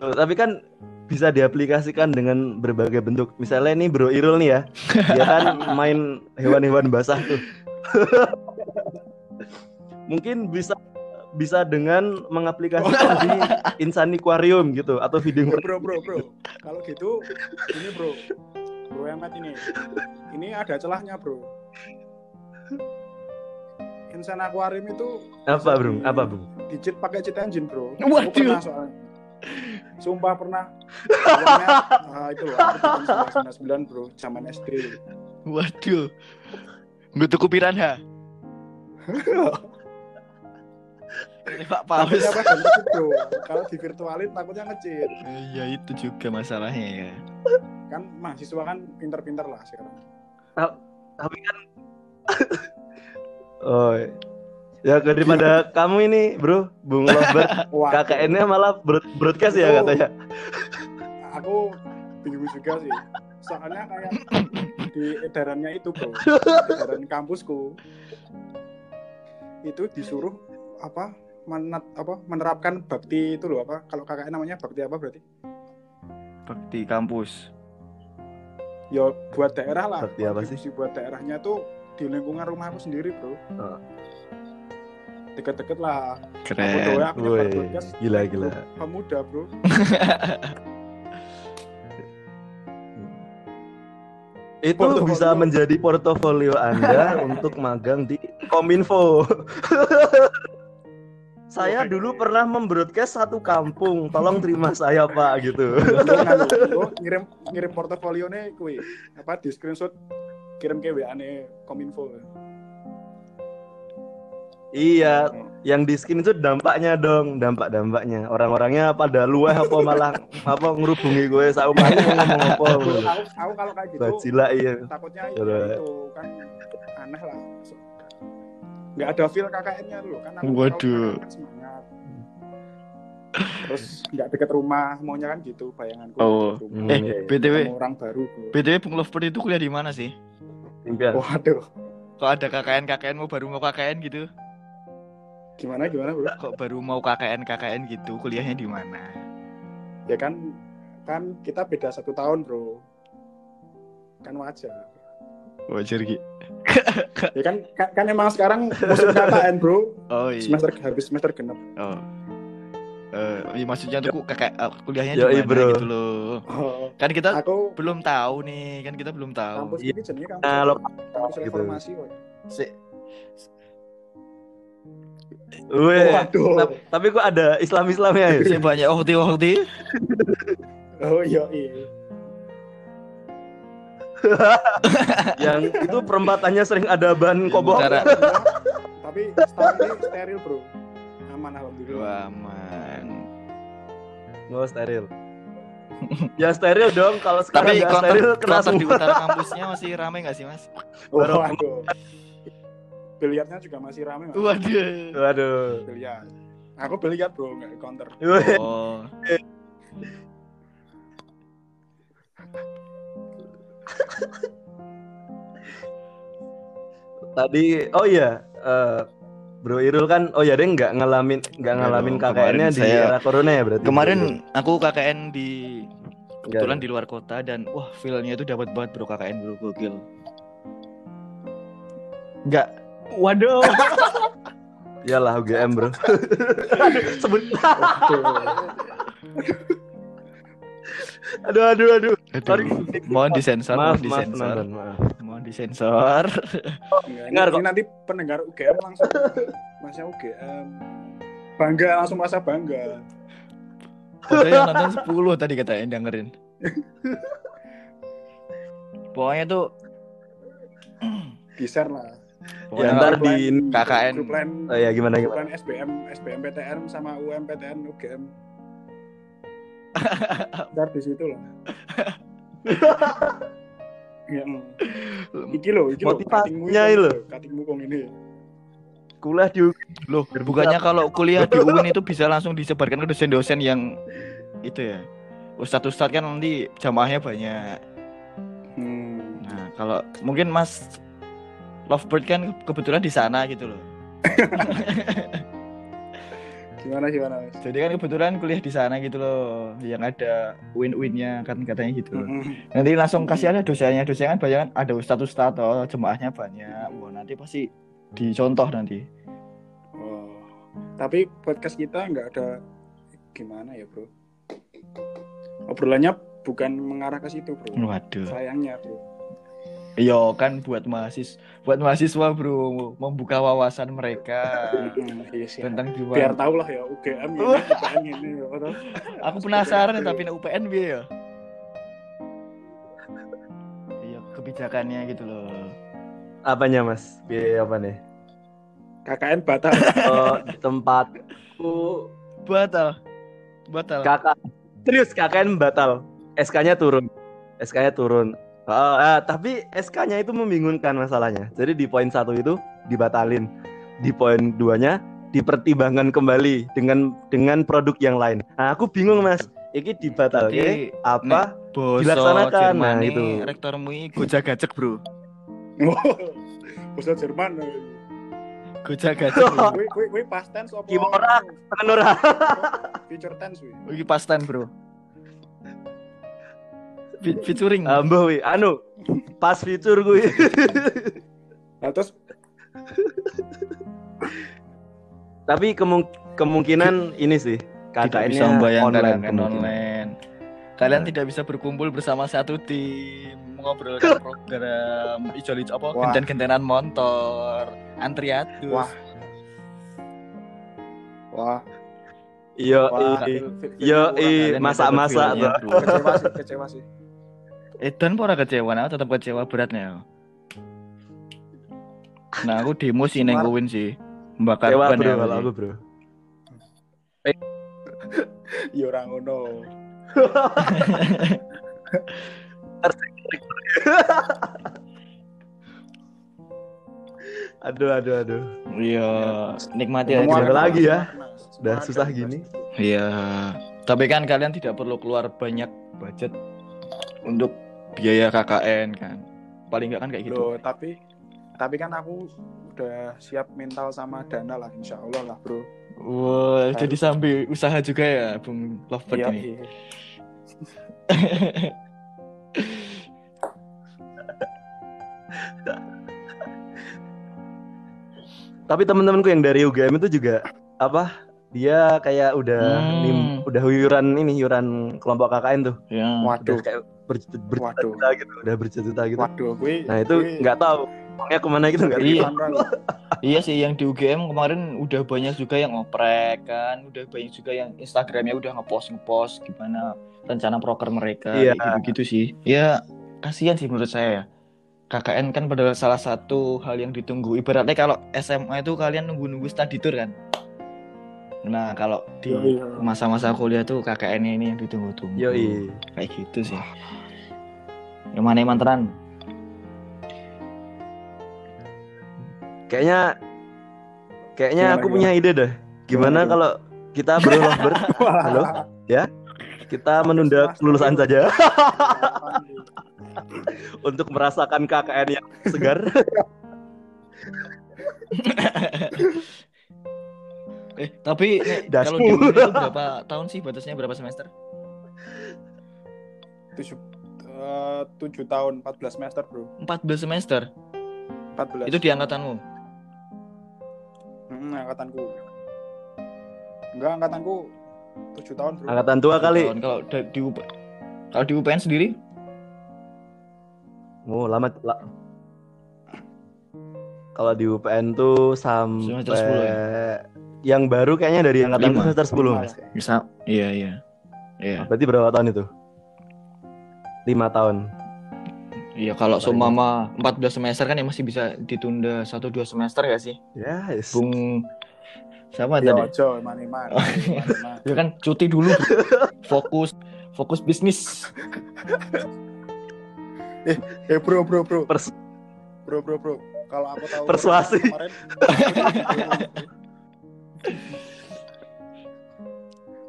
[SPEAKER 2] Oh, tapi kan bisa diaplikasikan dengan berbagai bentuk. Misalnya nih Bro Irul nih ya, dia kan main hewan-hewan basah tuh. Mungkin bisa bisa dengan mengaplikasikan di Insaniquarium gitu atau feeding
[SPEAKER 1] Bro, bro, bro, bro. Kalau gitu ini, Bro. Bro Emet ini. Ini ada celahnya, Bro. Insan Aquarium itu
[SPEAKER 2] apa bro?
[SPEAKER 1] di-
[SPEAKER 2] Apa bro?
[SPEAKER 1] di cheat pakai cheat engine, Bro.
[SPEAKER 3] Waduh.
[SPEAKER 1] Aku pernah soalnya. Sumpah pernah. Uangnya, ah, itu loh, aku tahun 99, Bro, zaman SD.
[SPEAKER 3] waduh nggak tuku piranha Ini Pak Paus
[SPEAKER 1] Takutnya apa dan ngecit, Bro. Kalau di virtualin takutnya ngecit.
[SPEAKER 3] ya itu juga masalahnya ya
[SPEAKER 1] Kan mahasiswa kan pinter-pinter lah sekarang.
[SPEAKER 2] Tapi kan Oh ya daripada kamu ini bro. Bung Lovebird KKN-nya malah broad- broadcast ya katanya.
[SPEAKER 1] Aku bingung juga sih. Soalnya kayak di edarannya itu bro. Edaran kampusku itu disuruh apa menat, apa menerapkan bakti itu loh apa. Kalau KKN namanya bakti apa berarti?
[SPEAKER 3] Bakti kampus.
[SPEAKER 1] Ya buat daerah lah.
[SPEAKER 2] Bakti apa sih?
[SPEAKER 1] buat daerahnya tuh di lingkungan rumahku sendiri bro.
[SPEAKER 2] Oh.
[SPEAKER 1] Deket-deket lah. Aku
[SPEAKER 3] keren
[SPEAKER 1] doa aku
[SPEAKER 2] Woi,
[SPEAKER 1] podcast
[SPEAKER 2] gila gila.
[SPEAKER 1] pemuda bro.
[SPEAKER 2] Itu
[SPEAKER 1] Portofolio.
[SPEAKER 2] bisa menjadi portofolio anda untuk magang di Kominfo. Saya dulu pernah membroadcast satu kampung. Tolong terima saya pak gitu.
[SPEAKER 1] Ngirim ngirim portofolio nih kui apa di screenshot kirim ke WA nih kominfo
[SPEAKER 2] iya yang di skin itu dampaknya dong dampak-dampaknya. Orang-orangnya pada luah apa malah apa ngerubungi gue saumane mau ngomong apa
[SPEAKER 1] aku, aku kalau kayak gitu
[SPEAKER 2] Bajila iya.
[SPEAKER 1] takutnya ya itu kan aneh lah. Nggak ada feel KKN-nya dulu kan aku
[SPEAKER 3] Waduh.
[SPEAKER 1] kan semangat. Terus nggak deket rumah maunya kan gitu bayanganku
[SPEAKER 3] Oh.
[SPEAKER 2] Hmm,
[SPEAKER 1] rumah.
[SPEAKER 3] eh
[SPEAKER 2] iya.
[SPEAKER 3] btw
[SPEAKER 1] Ketemu orang baru bro.
[SPEAKER 3] btw Bung Lovebird itu kuliah di mana sih?
[SPEAKER 2] Impian
[SPEAKER 1] waduh.
[SPEAKER 3] Kok ada KKN KKN mau baru mau KKN gitu
[SPEAKER 1] gimana gimana bro?
[SPEAKER 3] Kok baru mau KKN KKN gitu? Kuliahnya di mana?
[SPEAKER 1] Ya kan kan kita beda satu tahun bro. Kan wajar.
[SPEAKER 3] Wajar Ki.
[SPEAKER 1] ya kan kan, kan emang sekarang musim KKN bro.
[SPEAKER 3] Oh iya.
[SPEAKER 1] Semester habis semester genap
[SPEAKER 3] oh. Eh, iya, maksudnya tuh kakak eh, kuliahnya
[SPEAKER 2] Yoi,
[SPEAKER 3] di mana
[SPEAKER 2] bro.
[SPEAKER 3] gitu loh.
[SPEAKER 1] Oh,
[SPEAKER 3] kan kita
[SPEAKER 1] aku
[SPEAKER 3] belum tahu nih kan kita belum tahu.
[SPEAKER 1] Kampus
[SPEAKER 2] Iya.
[SPEAKER 1] ini jenis kampus
[SPEAKER 2] Nah, lo-
[SPEAKER 1] kampus
[SPEAKER 2] gitu.
[SPEAKER 1] reformasi woy.
[SPEAKER 3] Si-
[SPEAKER 2] Weh,
[SPEAKER 1] Waduh.
[SPEAKER 2] tapi kok ada Islam-Islamnya ya?
[SPEAKER 3] Si banyak waktu-waktu.
[SPEAKER 1] Oh iya iya.
[SPEAKER 2] yang itu perempatannya sering ada ban kobok.
[SPEAKER 3] Cara-
[SPEAKER 1] Tapi steril bro. Aman alhamdulillah.
[SPEAKER 3] Wah, man.
[SPEAKER 2] Oh, steril. ya steril dong. Kalau sekarang
[SPEAKER 3] Tapi konter,
[SPEAKER 2] steril kena
[SPEAKER 3] konter di utara kampusnya masih rame nggak sih, Mas?
[SPEAKER 2] Baru-
[SPEAKER 1] Waduh. Biliarnya juga masih rame. Mas.
[SPEAKER 3] Waduh.
[SPEAKER 2] Waduh.
[SPEAKER 1] Biliar. Aku biliar bro, nggak counter.
[SPEAKER 3] Oh.
[SPEAKER 2] Tadi oh iya eh, Bro Irul kan oh ya dia nggak ngalamin nggak ngalamin KKN-nya
[SPEAKER 3] kemarin
[SPEAKER 2] di
[SPEAKER 3] saya-
[SPEAKER 2] era corona ya berarti.
[SPEAKER 3] Kemarin aku KKN di
[SPEAKER 2] Nggak
[SPEAKER 3] kebetulan di luar kota dan wah feel-nya itu dapat banget bro KKN bro gokil. Enggak. Waduh.
[SPEAKER 2] Iyalah UGM bro. Sebut. aduh aduh aduh. Sorry.
[SPEAKER 3] Mohon disensor,
[SPEAKER 2] Maaf
[SPEAKER 3] mohon
[SPEAKER 2] maaf
[SPEAKER 3] disensor.
[SPEAKER 2] penonton maaf.
[SPEAKER 3] Mohon disensor.
[SPEAKER 1] Enggak,
[SPEAKER 2] Dengar
[SPEAKER 1] ini,
[SPEAKER 2] kok.
[SPEAKER 1] nanti pendengar UGM langsung masa UGM bangga langsung merasa bangga.
[SPEAKER 3] Padahal yang nonton 10 tadi katanya yang dengerin. Pokoknya tuh
[SPEAKER 1] Di share lah.
[SPEAKER 2] Ya ntar di
[SPEAKER 3] KKN.
[SPEAKER 1] grup lain
[SPEAKER 2] oh ya gimana
[SPEAKER 1] grup
[SPEAKER 2] gimana.
[SPEAKER 1] lain SBM SBMPTN sama UMPTN UGM. Ntar di situ lah. ya, mm. iki lo, iki lo,
[SPEAKER 2] Motivasinya
[SPEAKER 1] cuttingmu
[SPEAKER 2] ini
[SPEAKER 1] ini
[SPEAKER 2] lho.
[SPEAKER 1] lho, cuttingmu kong ini.
[SPEAKER 2] Kuliah di
[SPEAKER 3] Loh, bukannya kalau kuliah di UIN itu bisa langsung disebarkan ke dosen-dosen yang itu ya. Ustadz-ustadz kan nanti jamaahnya banyak.
[SPEAKER 1] Hmm.
[SPEAKER 3] Nah, kalau mungkin Mas Lovebird kan kebetulan di sana gitu loh.
[SPEAKER 1] Gimana gimana? Mas?
[SPEAKER 3] Jadi kan kebetulan kuliah di sana gitu loh, yang ada win-winnya kan katanya gitu. loh. Nanti langsung kasih ada dosennya, dosen kan banyak kan ada ustadz-ustadz oh, jemaahnya banyak. Wah, nanti pasti dicontoh nanti.
[SPEAKER 1] Oh. Tapi podcast kita nggak ada gimana ya bro? Obrolannya bukan mengarah ke situ bro.
[SPEAKER 3] Waduh.
[SPEAKER 1] Sayangnya bro.
[SPEAKER 3] Iya kan buat mahasiswa, buat mahasiswa bro, membuka wawasan mereka
[SPEAKER 1] Mm-mm, iya
[SPEAKER 3] tentang
[SPEAKER 1] Biar
[SPEAKER 3] gimana.
[SPEAKER 1] tahu lah ya UGM ini, UGM ini. ya.
[SPEAKER 3] Aku penasaran ya, tapi UPN biar ya. Iya kebijakannya gitu loh.
[SPEAKER 2] apanya mas? Biaya apa nih?
[SPEAKER 1] KKN batal.
[SPEAKER 2] Oh, tempatku
[SPEAKER 3] Batal, batal.
[SPEAKER 2] kakak serius KKN batal. SK-nya turun. SK-nya turun. Oh, eh, tapi SK-nya itu membingungkan masalahnya. Jadi di poin satu itu dibatalin. Di poin duanya dipertimbangkan kembali dengan dengan produk yang lain. Nah, aku bingung mas. Ini dibatal
[SPEAKER 3] Berarti
[SPEAKER 2] apa?
[SPEAKER 3] Boso
[SPEAKER 2] dilaksanakan, nah,
[SPEAKER 3] Jermani,
[SPEAKER 2] itu.
[SPEAKER 3] rektormu ini gojek gajek bro.
[SPEAKER 1] Bahasa Jerman.
[SPEAKER 3] Gojek gajek. bro.
[SPEAKER 1] Wih, wih, wih, past tense apa?
[SPEAKER 2] Kimura. Menurut
[SPEAKER 1] Future tense wih.
[SPEAKER 3] Iki pastan bro. Fe- Featuring.
[SPEAKER 2] Ambo wi, anu pas fitur gue.
[SPEAKER 1] Nah, terus
[SPEAKER 2] Tapi kemung- kemungkinan ini sih
[SPEAKER 3] tidak bisa membayangkan
[SPEAKER 2] online
[SPEAKER 3] kan online. Kalian
[SPEAKER 2] Nah.
[SPEAKER 3] tidak bisa berkumpul bersama satu tim mengobrolkan program ijo ijo apa genten-gentenan motor, antriatus.
[SPEAKER 1] Wah. wah,
[SPEAKER 2] Yo, yo, i- masak-masak
[SPEAKER 3] feel-nya,
[SPEAKER 2] tuh.
[SPEAKER 1] kecewa sih, kecewa sih.
[SPEAKER 3] Edan pora kecewa, nah tetap kecewa beratnya. Nah aku demo sih neng sih, membakar
[SPEAKER 2] Kecewa
[SPEAKER 3] ban
[SPEAKER 2] bro
[SPEAKER 3] ya.
[SPEAKER 2] kalau aku bro.
[SPEAKER 1] Ya orang ngono.
[SPEAKER 2] Aduh, aduh, aduh.
[SPEAKER 3] Iya, nikmati aja.
[SPEAKER 2] apa lagi ya?
[SPEAKER 1] Mas.
[SPEAKER 2] Udah
[SPEAKER 1] Semangat,
[SPEAKER 2] susah gini.
[SPEAKER 3] Iya, tapi kan kalian tidak perlu keluar banyak budget untuk biaya KKN kan. Paling nggak kan kayak gitu.
[SPEAKER 1] Loh, tapi tapi kan aku udah siap mental sama dana lah insya Allah lah bro
[SPEAKER 3] Wah, jadi sambil usaha juga ya, Bung Lovebird
[SPEAKER 1] Iya,
[SPEAKER 3] ini.
[SPEAKER 1] iya.
[SPEAKER 2] Tapi teman-temanku yang dari UGM itu juga apa? Dia kayak udah
[SPEAKER 3] Hmm.
[SPEAKER 2] nim, udah yuran ini yuran kelompok KKN tuh.
[SPEAKER 3] Ya.
[SPEAKER 1] waduh
[SPEAKER 2] Udah kayak ber,
[SPEAKER 1] waduh
[SPEAKER 2] berjuta gitu, udah berjuta gitu.
[SPEAKER 1] waduh gue
[SPEAKER 2] Nah, itu nggak tahu. uangnya ke mana gitu nggak
[SPEAKER 3] Iya. Iya sih yang di UGM kemarin udah banyak juga yang ngoprek kan, udah banyak juga yang Instagramnya udah ngepost ngepost gimana rencana proker mereka
[SPEAKER 2] Iya.
[SPEAKER 3] gitu sih. Ya kasihan sih menurut saya ya. KKN kan pada salah satu hal yang ditunggu. Ibaratnya kalau SMA itu kalian nunggu-nunggu study tour kan. Nah kalau di
[SPEAKER 1] Iya.
[SPEAKER 3] masa-masa kuliah tuh KKN ini yang ditunggu-tunggu.
[SPEAKER 2] Yoi.
[SPEAKER 3] Kayak gitu sih. Yang mana yang manteran?
[SPEAKER 2] Kayaknya kayaknya
[SPEAKER 1] Gimana,
[SPEAKER 2] aku
[SPEAKER 1] gimana?
[SPEAKER 2] punya ide deh. Gimana
[SPEAKER 1] Gimana,
[SPEAKER 2] kalau kita bro lovebird Halo? kita menunda kelulusan saja untuk merasakan KKN yang segar.
[SPEAKER 3] Eh, tapi kalau di itu berapa tahun sih batasnya berapa semester?
[SPEAKER 1] tujuh eh, tujuh tahun 14 semester bro
[SPEAKER 3] 14 semester.
[SPEAKER 1] 14
[SPEAKER 3] Itu di angkatanmu.
[SPEAKER 1] Hmm, angkatanku enggak angkatanku tujuh tahun bro
[SPEAKER 2] Angkatan tua kali.
[SPEAKER 3] Tahun. Kalau di UP kalau di UPN sendiri
[SPEAKER 2] Oh, lama la- Kalau di UPN tuh
[SPEAKER 3] Semester
[SPEAKER 2] sampai
[SPEAKER 3] 10
[SPEAKER 2] yang baru kayaknya dari angkatan
[SPEAKER 3] Lima.
[SPEAKER 2] semester 10
[SPEAKER 1] Lima
[SPEAKER 2] Mas.
[SPEAKER 3] bisa. Iya, iya. Iya.
[SPEAKER 2] Berarti berapa tahun itu? 5 tahun.
[SPEAKER 3] Iya, kalau seumpama 14 semester kan ya masih bisa ditunda 1 2 semester ya sih?
[SPEAKER 2] Ya, yes.
[SPEAKER 3] Bung siapa
[SPEAKER 1] Ya,
[SPEAKER 3] tadi?
[SPEAKER 1] ojo, man-man. man-man.
[SPEAKER 3] Ya kan cuti dulu. Fokus fokus bisnis.
[SPEAKER 1] Eh bro, bro, bro.
[SPEAKER 2] Pers-
[SPEAKER 1] Bro, bro, bro. Kalau aku tahu
[SPEAKER 2] Persuasi.
[SPEAKER 1] kemarin.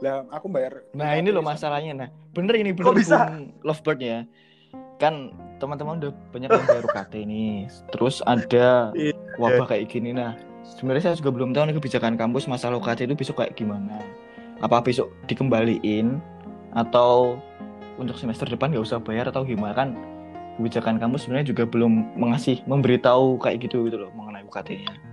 [SPEAKER 1] Lah, aku bayar.
[SPEAKER 3] Nah ini loh masalahnya. Nah bener ini bener
[SPEAKER 2] Kok bisa?
[SPEAKER 3] Lovebird ya. Kan teman-teman udah banyak yang bayar UKT nih. Terus ada
[SPEAKER 2] Iya.
[SPEAKER 3] wabah kayak gini. Nah sebenarnya saya juga belum tahu nih kebijakan kampus masalah UKT itu besok kayak gimana. Apa besok dikembaliin atau untuk semester depan nggak usah bayar atau gimana kan? Kebijakan kampus sebenarnya juga belum mengasih memberitahu kayak gitu gitu loh mengenai UKT-nya.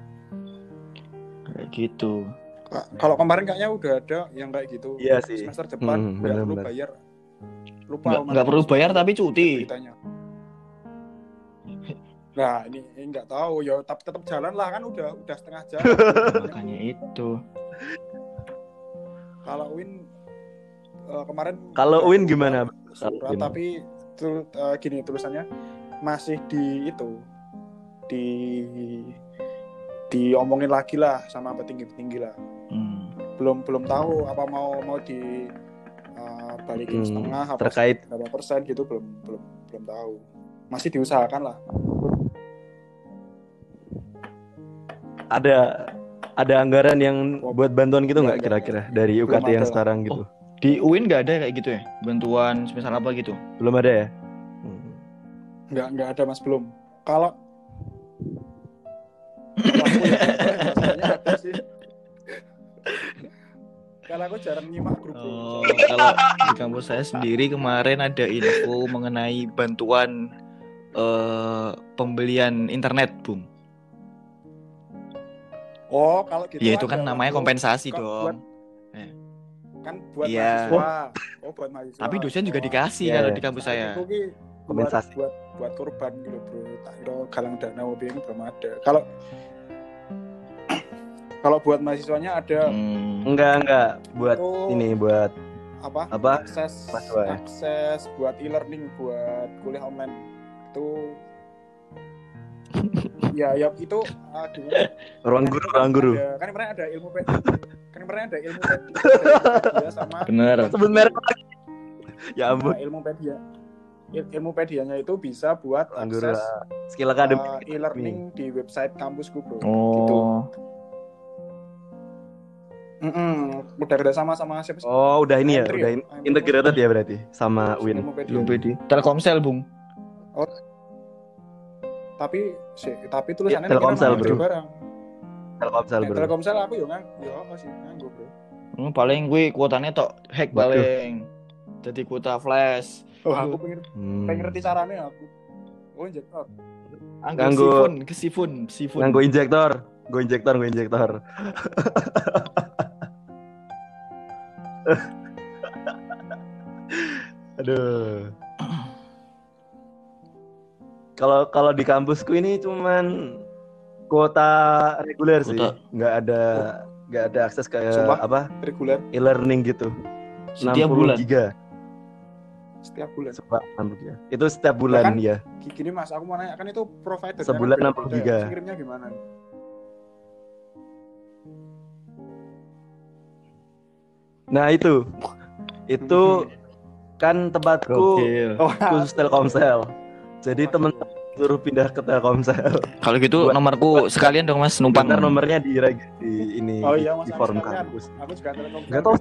[SPEAKER 3] Kayak gitu.
[SPEAKER 1] Ka- Kalau kemarin kayaknya udah ada yang kayak gitu.
[SPEAKER 2] Iya sih.
[SPEAKER 1] Semester depan
[SPEAKER 2] Hmm,
[SPEAKER 1] nggak perlu bayar. Lupa.
[SPEAKER 3] Nggak, nggak perlu bayar tapi cuti.
[SPEAKER 1] beritanya. Nah, ini, ini nggak tahu ya, tapi tetap jalan lah kan udah udah setengah jam.
[SPEAKER 3] Makanya itu.
[SPEAKER 1] Kalau Win eh, kemarin
[SPEAKER 2] Kalau Win gimana?
[SPEAKER 1] Surat,
[SPEAKER 2] Win?
[SPEAKER 1] tapi tu- eh, gini tulisannya masih di itu di diomongin lagi lah sama petinggi-petinggi lah.
[SPEAKER 3] Hmm.
[SPEAKER 1] Belum belum tahu apa mau mau di eh, balikin
[SPEAKER 2] Hmm,
[SPEAKER 1] setengah apa
[SPEAKER 2] terkait-
[SPEAKER 1] berapa persen gitu belum belum belum tahu. Masih diusahakan lah.
[SPEAKER 2] Ada ada anggaran yang buat bantuan gitu nggak
[SPEAKER 1] Nggak,
[SPEAKER 2] kira-kira dari
[SPEAKER 1] Belum
[SPEAKER 2] UKT yang
[SPEAKER 1] ada.
[SPEAKER 2] sekarang gitu?
[SPEAKER 3] Di UIN nggak ada kayak gitu ya? Bantuan semisal apa gitu?
[SPEAKER 2] Belum ada ya? Hmm.
[SPEAKER 1] Nggak nggak ada mas belum. Kalau Kalau aku jarang nyimak grup.
[SPEAKER 3] Oh, kalau di kampus saya sendiri kemarin ada info mengenai bantuan eh, pembelian internet, Bung.
[SPEAKER 1] Oh, kalau gitu.
[SPEAKER 3] Ya itu kan namanya kompensasi
[SPEAKER 1] kok
[SPEAKER 3] dong.
[SPEAKER 1] Kan buat
[SPEAKER 3] Iya.
[SPEAKER 1] mahasiswa. Oh, buat mahasiswa.
[SPEAKER 3] Tapi dosen juga
[SPEAKER 1] Oh,
[SPEAKER 3] dikasih
[SPEAKER 2] Iya,
[SPEAKER 3] kalau
[SPEAKER 2] iya.
[SPEAKER 3] di kampus
[SPEAKER 1] nah,
[SPEAKER 3] saya.
[SPEAKER 1] Ki buat,
[SPEAKER 2] Kompensasi.
[SPEAKER 1] buat buat korban gitu, Bro. Tak kira galang dana mobil ini belum ada. Kalau kalau buat mahasiswanya ada
[SPEAKER 3] Hmm.
[SPEAKER 2] Enggak, enggak. Buat
[SPEAKER 1] Oh.
[SPEAKER 2] ini buat
[SPEAKER 1] apa?
[SPEAKER 2] Apa?
[SPEAKER 1] Akses
[SPEAKER 2] Mahasiswa ya?
[SPEAKER 1] akses buat e-learning buat kuliah online itu ya ya itu uh, dulu
[SPEAKER 2] ruang guru, ruang guru.
[SPEAKER 1] ada, kan kemarin ada ilmu ped kan kemarin ada ilmu ped pedia sama
[SPEAKER 3] Bener.
[SPEAKER 2] Sebut merek lagi. Ya ampun.
[SPEAKER 1] nah, ilmu pedia Il- ilmu pedianya itu bisa buat akses.
[SPEAKER 2] Skill akademik.
[SPEAKER 1] uh, e-learning di website kampusku bro gitu
[SPEAKER 3] Oh.
[SPEAKER 1] Mm-mm. udah kerja sama sama siapa sih
[SPEAKER 2] Oh, udah ini ya,
[SPEAKER 1] Andri
[SPEAKER 2] udah in- integrated ya berarti sama Win.
[SPEAKER 3] Belum pede. Telkomsel, Bung.
[SPEAKER 1] tapi si, tapi tulisannya
[SPEAKER 2] Iya, Telkomsel,
[SPEAKER 1] namanya
[SPEAKER 2] bro.
[SPEAKER 1] barang
[SPEAKER 2] Telkomsel,
[SPEAKER 1] Eh,
[SPEAKER 2] Bro.
[SPEAKER 1] Telkomsel aku yo ngang yo apa sih nganggo bro
[SPEAKER 3] Hmm, paling gue kuotanya tok hack
[SPEAKER 2] Waduh.
[SPEAKER 3] paling. Jadi kuota flash.
[SPEAKER 1] oh aku pengen
[SPEAKER 2] Hmm.
[SPEAKER 1] pengen ngerti caranya aku oh injektor
[SPEAKER 3] Anggo sifun, ke sifun, sifun.
[SPEAKER 2] Nganggo injektor, go injektor, go injektor. Aduh. Kalau kalau di kampusku ini cuman kuota reguler sih, nggak ada nggak ada akses ke
[SPEAKER 1] Sumpah?
[SPEAKER 2] apa
[SPEAKER 1] reguler
[SPEAKER 2] e-learning gitu.
[SPEAKER 3] Setiap
[SPEAKER 2] 60
[SPEAKER 3] bulan.
[SPEAKER 2] giga.
[SPEAKER 1] setiap bulan.
[SPEAKER 2] 60 giga. Itu setiap bulan
[SPEAKER 1] kan?
[SPEAKER 2] ya.
[SPEAKER 1] Gini Mas, aku mau nanya kan itu provider
[SPEAKER 2] Sebulan 60 giga.
[SPEAKER 1] Kirimnya gimana?
[SPEAKER 2] Nah itu itu kan tempatku.
[SPEAKER 1] Oh,
[SPEAKER 2] khusus Telkomsel. Jadi temen suruh pindah ke Telkomsel.
[SPEAKER 3] Kalau gitu
[SPEAKER 2] Buat-
[SPEAKER 3] nomorku sekalian dong Mas numpang.
[SPEAKER 2] Ntar nomornya di, di ini
[SPEAKER 1] Oh iya,
[SPEAKER 2] di,
[SPEAKER 1] Mas,
[SPEAKER 2] di forum kampus.
[SPEAKER 1] aku juga telekom.
[SPEAKER 2] Nggak tahu.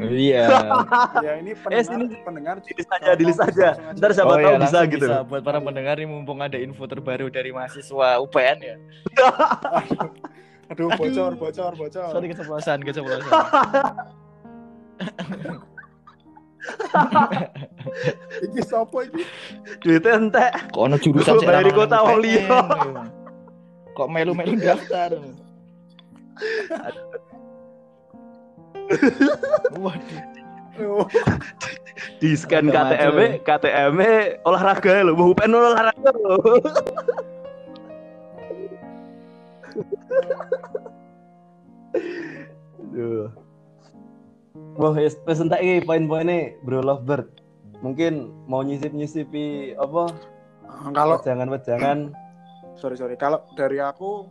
[SPEAKER 3] Iya.
[SPEAKER 1] Ya ini
[SPEAKER 2] Eh,
[SPEAKER 1] pendengar,
[SPEAKER 2] sini.
[SPEAKER 1] pendengar
[SPEAKER 2] Dilis aja, dilis aja. Ntar siapa
[SPEAKER 3] Oh
[SPEAKER 2] tahu
[SPEAKER 3] iya,
[SPEAKER 2] bisa gitu.
[SPEAKER 3] bisa. Buat para pendengar ini mumpung ada info terbaru dari mahasiswa UPN ya.
[SPEAKER 1] Aduh, bocor, bocor, bocor.
[SPEAKER 3] Sorry keceplosan, keceplosan.
[SPEAKER 1] Iki sopo iki?
[SPEAKER 2] Duitnya entek.
[SPEAKER 3] Kok ono jurusan
[SPEAKER 2] Gua bayari kota wong liya.
[SPEAKER 3] Kok melu-melu daftar? Waduh.
[SPEAKER 2] Di scan. KTM, KTM olahraga loh, mau UPN olahraga loh. Duh. Wah, wis entek iki poin-poinnya Bro Lovebird. Mungkin mau nyisip-nyisipi apa?
[SPEAKER 1] kalau
[SPEAKER 2] Wejangan-wejangan
[SPEAKER 1] sorry sorry, kalau dari aku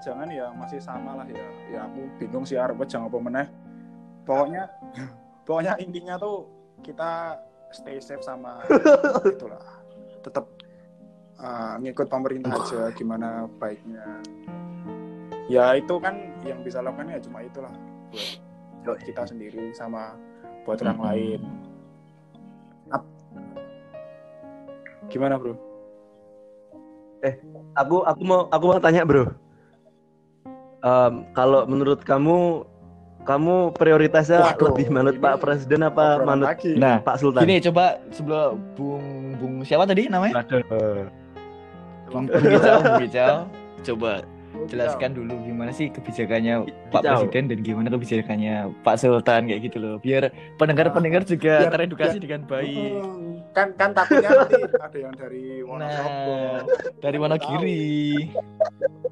[SPEAKER 1] jangan ya masih sama lah ya. Ya aku bingung sih arep jangan apa meneh. Pokoknya pokoknya intinya tuh kita stay safe sama itulah. Tetap uh, ngikut pemerintah aja gimana baiknya. Ya itu kan yang bisa lakukan ya cuma itulah buat, buat kita sendiri sama buat orang
[SPEAKER 3] Mm-mm.
[SPEAKER 1] lain. Ap- Gimana bro?
[SPEAKER 2] aku aku mau aku mau tanya bro Em, kalau menurut kamu kamu prioritasnya
[SPEAKER 1] Waduh,
[SPEAKER 2] lebih manut Pak Presiden apa manut
[SPEAKER 1] lagi.
[SPEAKER 3] Nah,
[SPEAKER 2] Pak Sultan
[SPEAKER 3] Gini coba sebelum Bung Bung siapa tadi namanya?
[SPEAKER 2] Waduh.
[SPEAKER 3] Bung Bung Gijal, Bung Gijal. Coba jelaskan dulu gimana sih kebijakannya Pak. Presiden dan gimana kebijakannya Pak Sultan kayak gitu loh. Biar pendengar-pendengar juga
[SPEAKER 1] Biar-
[SPEAKER 3] teredukasi dengan baik.
[SPEAKER 1] Kan kan takutnya nanti ada yang dari Wonosobo,
[SPEAKER 3] Nah, dari Wonogiri,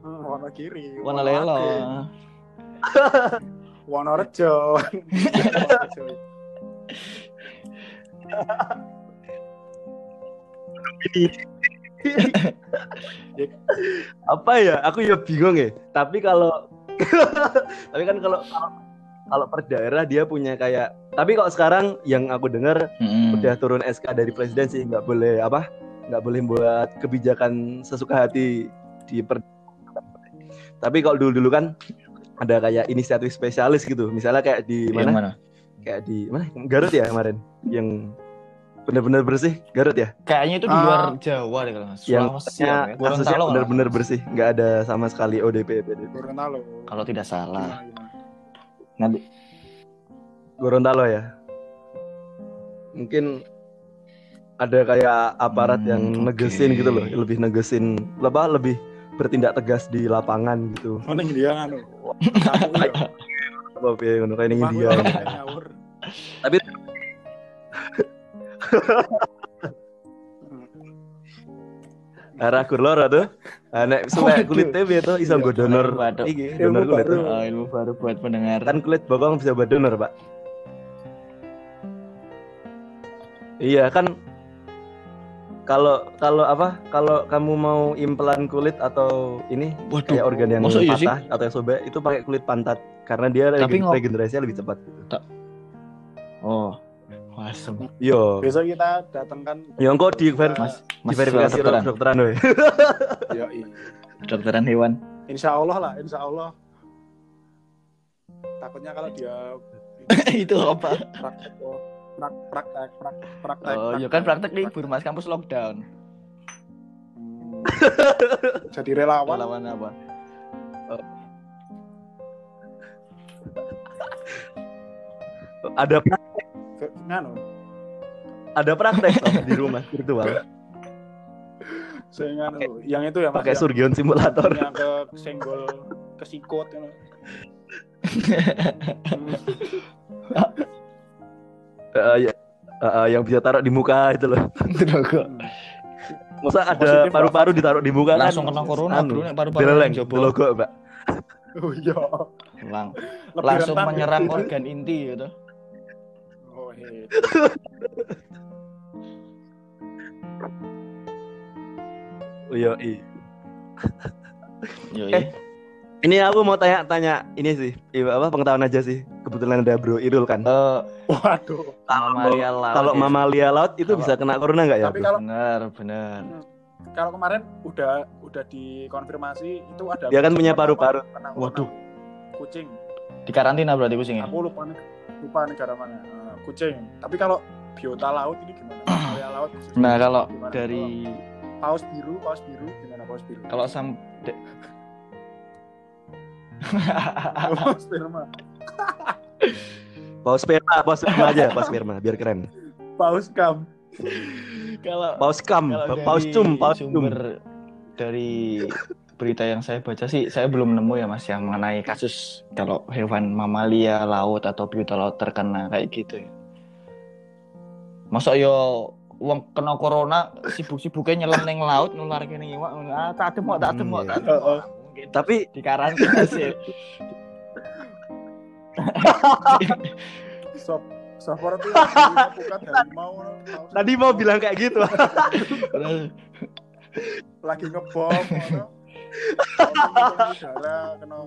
[SPEAKER 1] hmm, Wonogiri,
[SPEAKER 3] Wonolelo.
[SPEAKER 1] Wonorejo. Wonorejo.
[SPEAKER 2] apa ya? Aku ya bingung ya. Tapi kalau tapi kan kalau kalau per daerah dia punya kayak tapi kalau sekarang yang aku dengar
[SPEAKER 3] Mm-mm.
[SPEAKER 2] udah turun SK dari presiden sih nggak boleh apa nggak boleh buat kebijakan sesuka hati di per tapi kalau dulu dulu kan ada kayak inisiatif spesialis gitu. Misalnya kayak di
[SPEAKER 3] Yang
[SPEAKER 2] mana?
[SPEAKER 3] mana?
[SPEAKER 2] kayak di mana? Garut ya kemarin yang benar-benar bersih Garut ya
[SPEAKER 3] Kayaknya itu di
[SPEAKER 1] Ah.
[SPEAKER 3] luar Jawa deh kalau nggak salah.
[SPEAKER 2] yang
[SPEAKER 3] ya,
[SPEAKER 2] kasusnya
[SPEAKER 3] Gorontalo kalau
[SPEAKER 2] benar-benar bersih nggak ada sama sekali ODP PDP
[SPEAKER 1] Gorontalo.
[SPEAKER 3] Kalau tidak salah.
[SPEAKER 1] Gimana, gimana?
[SPEAKER 3] Nanti
[SPEAKER 2] Gorontalo ya mungkin ada kayak aparat
[SPEAKER 3] Hmm,
[SPEAKER 2] yang negesin gitu loh lebih negesin lebih lebih bertindak tegas di lapangan gitu
[SPEAKER 1] Oh, ning dia anu. Ya.
[SPEAKER 2] ya ngono kayak
[SPEAKER 1] ngawur.
[SPEAKER 2] Tapi arah kur loro tuh Ah, nek suwe kulitnya piye tuh iso
[SPEAKER 1] Iya,
[SPEAKER 2] nggo donor
[SPEAKER 3] waduh.
[SPEAKER 2] iki donor kulit
[SPEAKER 1] baru.
[SPEAKER 2] tuh.
[SPEAKER 3] Oh, ilmu baru buat pendengar.
[SPEAKER 2] kan kulit bokong bisa buat donor pak iya kan kalau kalau apa kalau kamu mau implan kulit atau ini
[SPEAKER 3] Waduh.
[SPEAKER 2] kayak organ yang
[SPEAKER 3] iya sih?
[SPEAKER 2] patah atau yang sobek itu pakai kulit pantat karena dia
[SPEAKER 3] Tapi
[SPEAKER 2] regenerasinya lebih cepat gitu.
[SPEAKER 3] Oh. Wasem.
[SPEAKER 2] yo
[SPEAKER 1] Besok kita datangkan
[SPEAKER 2] yang kok di ver
[SPEAKER 3] Mas, Mas
[SPEAKER 2] diverifikasi
[SPEAKER 3] kedokteran.
[SPEAKER 2] dokteran we.
[SPEAKER 1] ya iya.
[SPEAKER 3] Kedokteran hewan.
[SPEAKER 1] Insya Allah lah, insya Allah. Takutnya kalau dia
[SPEAKER 3] itu apa?
[SPEAKER 1] praktek, prak, praktek, prak, praktek,
[SPEAKER 3] Oh, ya kan praktek libur Mas, kampus lockdown.
[SPEAKER 1] Hmm. Jadi relawan.
[SPEAKER 3] Lawan apa?
[SPEAKER 2] ada pra-
[SPEAKER 1] Ke- Nganu,
[SPEAKER 2] ada praktek Tom, di rumah virtual
[SPEAKER 1] saya nganu, yang itu ya Mas,
[SPEAKER 2] pakai
[SPEAKER 1] yang-
[SPEAKER 2] surgeon simulator
[SPEAKER 1] yang ke senggol kesikut ya. Hmm.
[SPEAKER 2] Eh, ya. Eh, eh, yang bisa taruh di muka itu loh.
[SPEAKER 3] Rokok.
[SPEAKER 2] Masa ada paru-paru ditaruh di muka
[SPEAKER 3] Langsung
[SPEAKER 2] kan?
[SPEAKER 3] kena corona,
[SPEAKER 2] anu,
[SPEAKER 3] paru-paru yang
[SPEAKER 2] itu
[SPEAKER 3] coba.
[SPEAKER 2] logo, Mbak.
[SPEAKER 1] Oh iya.
[SPEAKER 3] Lang- langsung menyerang organ inti gitu.
[SPEAKER 1] Oh, iya.
[SPEAKER 2] Oh, iya, iya.
[SPEAKER 3] Yo,
[SPEAKER 2] Eh, Ini aku mau tanya-tanya ini sih, iya, apa pengetahuan aja sih. Kebetulan ada Bro Irul kan.
[SPEAKER 3] Eh,
[SPEAKER 1] Waduh.
[SPEAKER 3] mamalia laut.
[SPEAKER 2] Kalau
[SPEAKER 3] ya.
[SPEAKER 2] mamalia laut itu
[SPEAKER 3] Kalau-
[SPEAKER 2] bisa kena corona nggak ya?
[SPEAKER 1] Tapi kalau
[SPEAKER 3] benar, benar.
[SPEAKER 1] kalau kemarin udah udah dikonfirmasi itu ada
[SPEAKER 2] Dia kan punya paru-paru.
[SPEAKER 3] Waduh.
[SPEAKER 1] kucing.
[SPEAKER 3] Di karantina berarti kucingnya.
[SPEAKER 1] Aku lupa nih lupa negara mana. Kucing. Tapi kalau biota laut ini gimana? Mamalia laut.
[SPEAKER 3] Nah, kalau
[SPEAKER 1] gimana?
[SPEAKER 3] dari
[SPEAKER 1] Kalau paus biru, paus biru gimana paus biru?
[SPEAKER 3] kalau sam de-
[SPEAKER 1] paus sperma.
[SPEAKER 2] Paus sperma, paus sperma aja, paus sperma biar keren.
[SPEAKER 1] Paus kam.
[SPEAKER 3] kalau
[SPEAKER 2] Paus kam,
[SPEAKER 3] kalau
[SPEAKER 2] paus cum, paus cum.
[SPEAKER 3] dari berita yang saya baca sih saya belum nemu ya mas yang mengenai kasus kalau hewan mamalia laut atau biota laut terkena kayak gitu ya. Masa yo uang kena corona sibuk-sibuknya nyelam neng laut nular kene iwak ah tak demok tak
[SPEAKER 2] Hmm,
[SPEAKER 3] demok
[SPEAKER 2] iya.
[SPEAKER 3] tak demok. Mungkin
[SPEAKER 2] Tapi
[SPEAKER 3] di karantina sih.
[SPEAKER 1] Sop itu bukan mau
[SPEAKER 2] tadi mau bilang kayak gitu.
[SPEAKER 1] lagi ngebom udara kena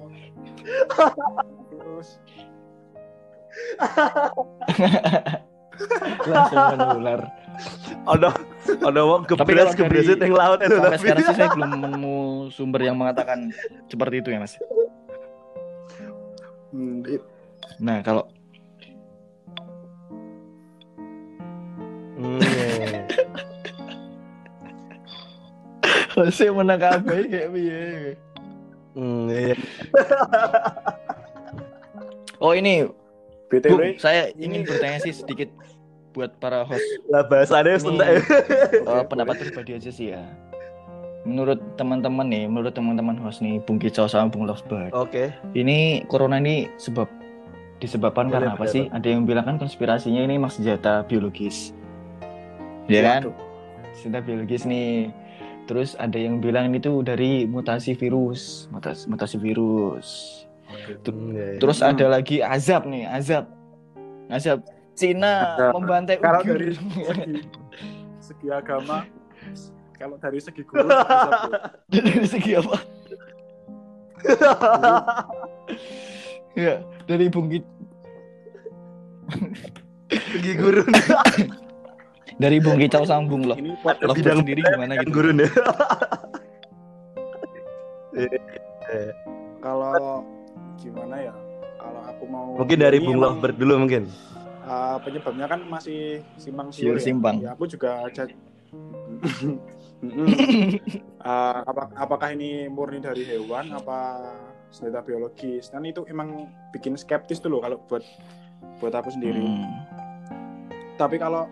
[SPEAKER 1] terus
[SPEAKER 3] langsung menular.
[SPEAKER 2] Ada ada wong
[SPEAKER 3] dari-
[SPEAKER 2] gebresit yang laut itu
[SPEAKER 3] Sampai
[SPEAKER 2] tapi.
[SPEAKER 3] sekarang sih saya belum menemu sumber yang mengatakan seperti itu ya mas.
[SPEAKER 1] hmm,
[SPEAKER 3] Nah kalau
[SPEAKER 2] Hmm,
[SPEAKER 3] saya menang kabeh kayak piye?
[SPEAKER 2] Hmm, iya.
[SPEAKER 3] Oh ini,
[SPEAKER 1] BTW
[SPEAKER 3] Bung, saya ingin bertanya sih sedikit buat para host
[SPEAKER 2] Lah bahasanya
[SPEAKER 3] Ini-
[SPEAKER 2] sentak.
[SPEAKER 3] eh, pendapat pribadi aja sih ya. Menurut teman-teman nih, menurut teman-teman host nih, Bung Kicau sama Bung Lovebird,
[SPEAKER 2] Oke.
[SPEAKER 3] ini corona ini sebab disebabkan
[SPEAKER 2] Boleh,
[SPEAKER 3] karena apa sih? Ada yang bilang kan konspirasinya ini memang senjata biologis, ya kan?
[SPEAKER 1] Waduh.
[SPEAKER 3] Senjata biologis nih. Terus ada yang bilang itu dari mutasi virus, mutasi, mutasi virus.
[SPEAKER 2] Hmm, iya, iya.
[SPEAKER 3] Terus
[SPEAKER 1] Hmm.
[SPEAKER 3] ada lagi azab nih, azab. Azab Cina
[SPEAKER 1] Ada.
[SPEAKER 3] membantai
[SPEAKER 1] Kalau
[SPEAKER 3] Uyghur.
[SPEAKER 1] dari segi, segi agama kalau dari segi guru
[SPEAKER 3] dari segi apa? ya, dari Bung Ki-
[SPEAKER 2] Segi gurun.
[SPEAKER 3] Dari Bung Kicau sama Bung Loh.
[SPEAKER 1] ini
[SPEAKER 3] Lovebird
[SPEAKER 2] bidang
[SPEAKER 3] sendiri gimana gitu?
[SPEAKER 2] gurun ya.
[SPEAKER 1] kalau gimana ya kalau aku mau
[SPEAKER 2] Mungkin dari Bung Lovebird dulu mungkin.
[SPEAKER 1] uh, penyebabnya kan masih simpang
[SPEAKER 3] Siur
[SPEAKER 1] ya.
[SPEAKER 3] simpang.
[SPEAKER 1] ya aku juga. Uh, apa- apakah ini murni dari hewan apa senjata biologis dan itu emang bikin skeptis dulu kalau buat buat aku sendiri
[SPEAKER 3] Hmm.
[SPEAKER 1] tapi kalau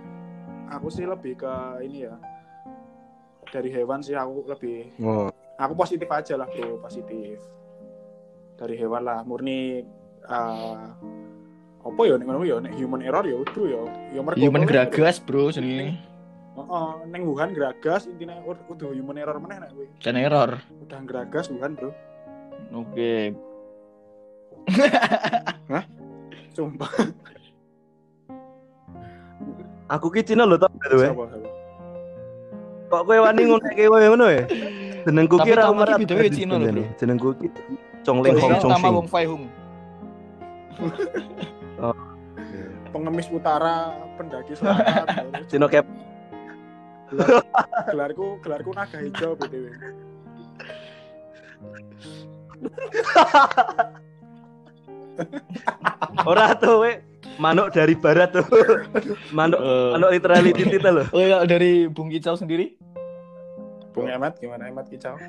[SPEAKER 1] aku sih lebih ke ini ya. Dari hewan sih aku lebih
[SPEAKER 2] Oh.
[SPEAKER 1] aku positif aja lah bro positif. Dari hewan lah murni uh, apa ya nek ya nek human error ya udah ya. Ya mergo
[SPEAKER 3] Human geragas bro sendiri
[SPEAKER 1] Heeh, neng Wuhan geragas intinya ud- udah human error meneh nek
[SPEAKER 3] dan error.
[SPEAKER 1] udah geragas Wuhan bro.
[SPEAKER 3] Oke.
[SPEAKER 1] sumpah
[SPEAKER 2] Aku ki Cina lho tau.
[SPEAKER 1] Siapa, siapa?
[SPEAKER 2] Kok kowe wani ngono kowe ngono ya? Jenengku ki ra umur
[SPEAKER 3] BTW Cina lho, Bro.
[SPEAKER 2] Jenengku ki Chong Leng Hong Chong
[SPEAKER 3] nama
[SPEAKER 2] Sing.
[SPEAKER 3] Wong Fai Hung.
[SPEAKER 1] pengemis utara pendaki selatan
[SPEAKER 2] Cap.
[SPEAKER 1] Gelar- gelarku gelarku naga hijau btw
[SPEAKER 2] Ora tuh. Manuk dari barat tuh. Manuk
[SPEAKER 3] Eh,
[SPEAKER 2] manuk literally titit loh.
[SPEAKER 3] Oh ya dari Bung Kicau sendiri?
[SPEAKER 1] Bung Emat gimana Emat kicau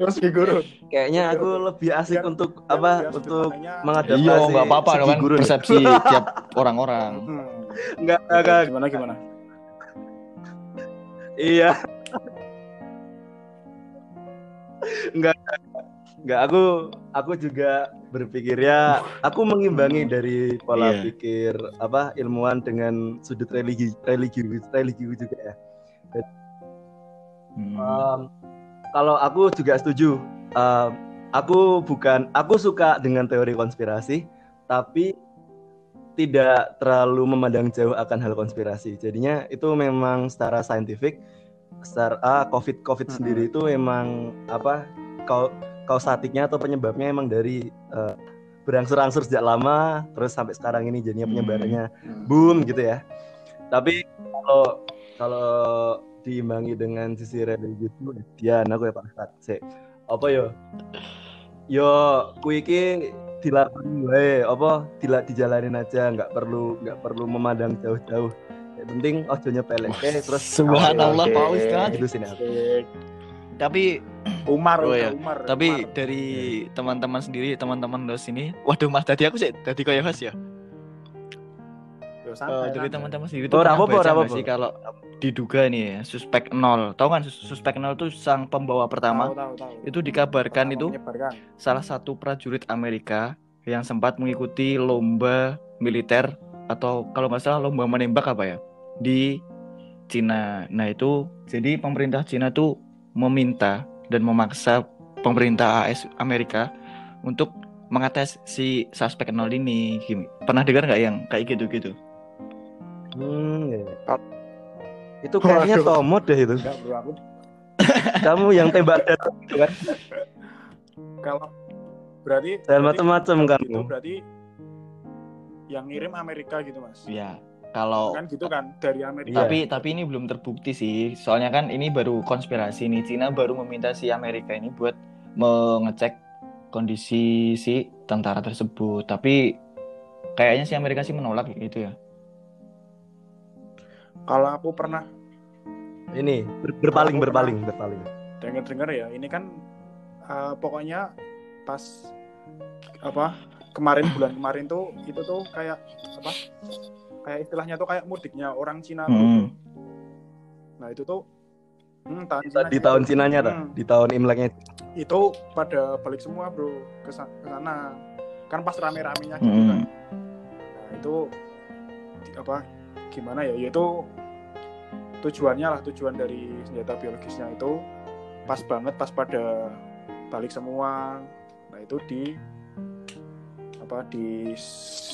[SPEAKER 1] terus guru
[SPEAKER 2] Kayaknya aku lebih asik
[SPEAKER 1] Biar-
[SPEAKER 2] untuk apa? Untuk mengadaptasi
[SPEAKER 3] Iya, nggak apa-apa kan persepsi tiap orang-orang.
[SPEAKER 1] Hmm.
[SPEAKER 2] Enggak, enggak.
[SPEAKER 1] gimana gimana
[SPEAKER 2] Iya. Enggak. Enggak aku aku juga berpikir ya aku mengimbangi dari pola
[SPEAKER 3] Iya.
[SPEAKER 2] pikir apa ilmuwan dengan sudut religi religi religi juga ya.
[SPEAKER 3] Hmm.
[SPEAKER 2] Um, kalau aku juga setuju. Um, aku bukan aku suka dengan teori konspirasi, tapi tidak terlalu memandang jauh akan hal konspirasi. Jadinya itu memang secara saintifik, secara ah, COVID COVID
[SPEAKER 1] Mm-mm.
[SPEAKER 2] sendiri itu memang apa kau kausatiknya atau penyebabnya emang dari eh, berangsur-angsur sejak lama terus sampai sekarang ini jadinya
[SPEAKER 3] Hmm.
[SPEAKER 2] penyebarannya
[SPEAKER 1] Hmm.
[SPEAKER 2] boom gitu ya. Tapi kalau kalau diimbangi dengan sisi religius ya aku ya Pak Ustadz. Sik. Apa yo? Yo kuwi iki dilakoni wae apa dila dijalanin aja nggak perlu nggak perlu memandang jauh-jauh. Yang penting ojo nyepelekke terus
[SPEAKER 3] Subhanallah Pak
[SPEAKER 1] oke.
[SPEAKER 3] Ustadz.
[SPEAKER 2] gitu sini aku.
[SPEAKER 3] Tapi
[SPEAKER 1] Umar,
[SPEAKER 3] Oh, iya.
[SPEAKER 1] Umar.
[SPEAKER 3] tapi
[SPEAKER 1] Umar.
[SPEAKER 3] dari teman-teman sendiri, teman-teman dos ini, waduh Mas tadi aku sih tadi kayak host ya.
[SPEAKER 1] Yo,
[SPEAKER 3] Eh,
[SPEAKER 1] santai,
[SPEAKER 3] dari teman-teman sendiri tuh baca nggak
[SPEAKER 2] rapopo.
[SPEAKER 3] sih kalau diduga nih ya, suspek nol. Tahu kan sus- suspek nol tuh sang pembawa pertama
[SPEAKER 1] Tahu, tahu, tahu.
[SPEAKER 3] itu dikabarkan
[SPEAKER 1] Pertama
[SPEAKER 3] itu
[SPEAKER 1] menyebarkan.
[SPEAKER 3] salah satu prajurit Amerika yang sempat mengikuti lomba militer atau kalau nggak salah lomba menembak apa ya di Cina. Nah itu jadi pemerintah Cina tuh meminta dan memaksa pemerintah AS Amerika untuk mengetes si suspek nol ini. Pernah dengar nggak yang kayak gitu-gitu?
[SPEAKER 2] Hmm, ya. Itu kayaknya
[SPEAKER 1] Waduh.
[SPEAKER 2] Tomo deh itu.
[SPEAKER 1] Enggak, bro, aku
[SPEAKER 2] Kamu yang tembak dada gitu kan.
[SPEAKER 1] kalau berarti
[SPEAKER 2] Dan macam-macam
[SPEAKER 1] kalau
[SPEAKER 2] kan.
[SPEAKER 1] gitu berarti yang ngirim Amerika gitu, Mas.
[SPEAKER 3] Ya kalau
[SPEAKER 1] Kan gitu kan dari Amerika.
[SPEAKER 2] Iya.
[SPEAKER 3] tapi tapi ini belum terbukti sih. Soalnya kan ini baru konspirasi nih. Cina baru meminta si Amerika ini buat mengecek kondisi si tentara tersebut. Tapi kayaknya si Amerika sih menolak gitu ya.
[SPEAKER 1] Kalau aku pernah
[SPEAKER 2] Ini ber- berpaling berpaling berpaling.
[SPEAKER 1] dengar-dengar ya, ini kan eh, pokoknya pas apa kemarin bulan kemarin tuh itu tuh kayak apa kayak istilahnya tuh kayak mudiknya orang Cina tuh.
[SPEAKER 3] Hmm.
[SPEAKER 1] Nah itu tuh hmm, tahun
[SPEAKER 2] Di,
[SPEAKER 1] Cina
[SPEAKER 2] di tahun Cinanya?
[SPEAKER 1] Hmm.
[SPEAKER 2] Di tahun Imleknya.
[SPEAKER 1] itu pada balik semua bro ke sa- ke sana kan pas rame-ramenya gitu kan
[SPEAKER 3] Hmm.
[SPEAKER 1] nah itu di- apa gimana ya yaitu tujuannya lah tujuan dari senjata biologisnya itu pas banget pas pada balik semua nah itu di apa di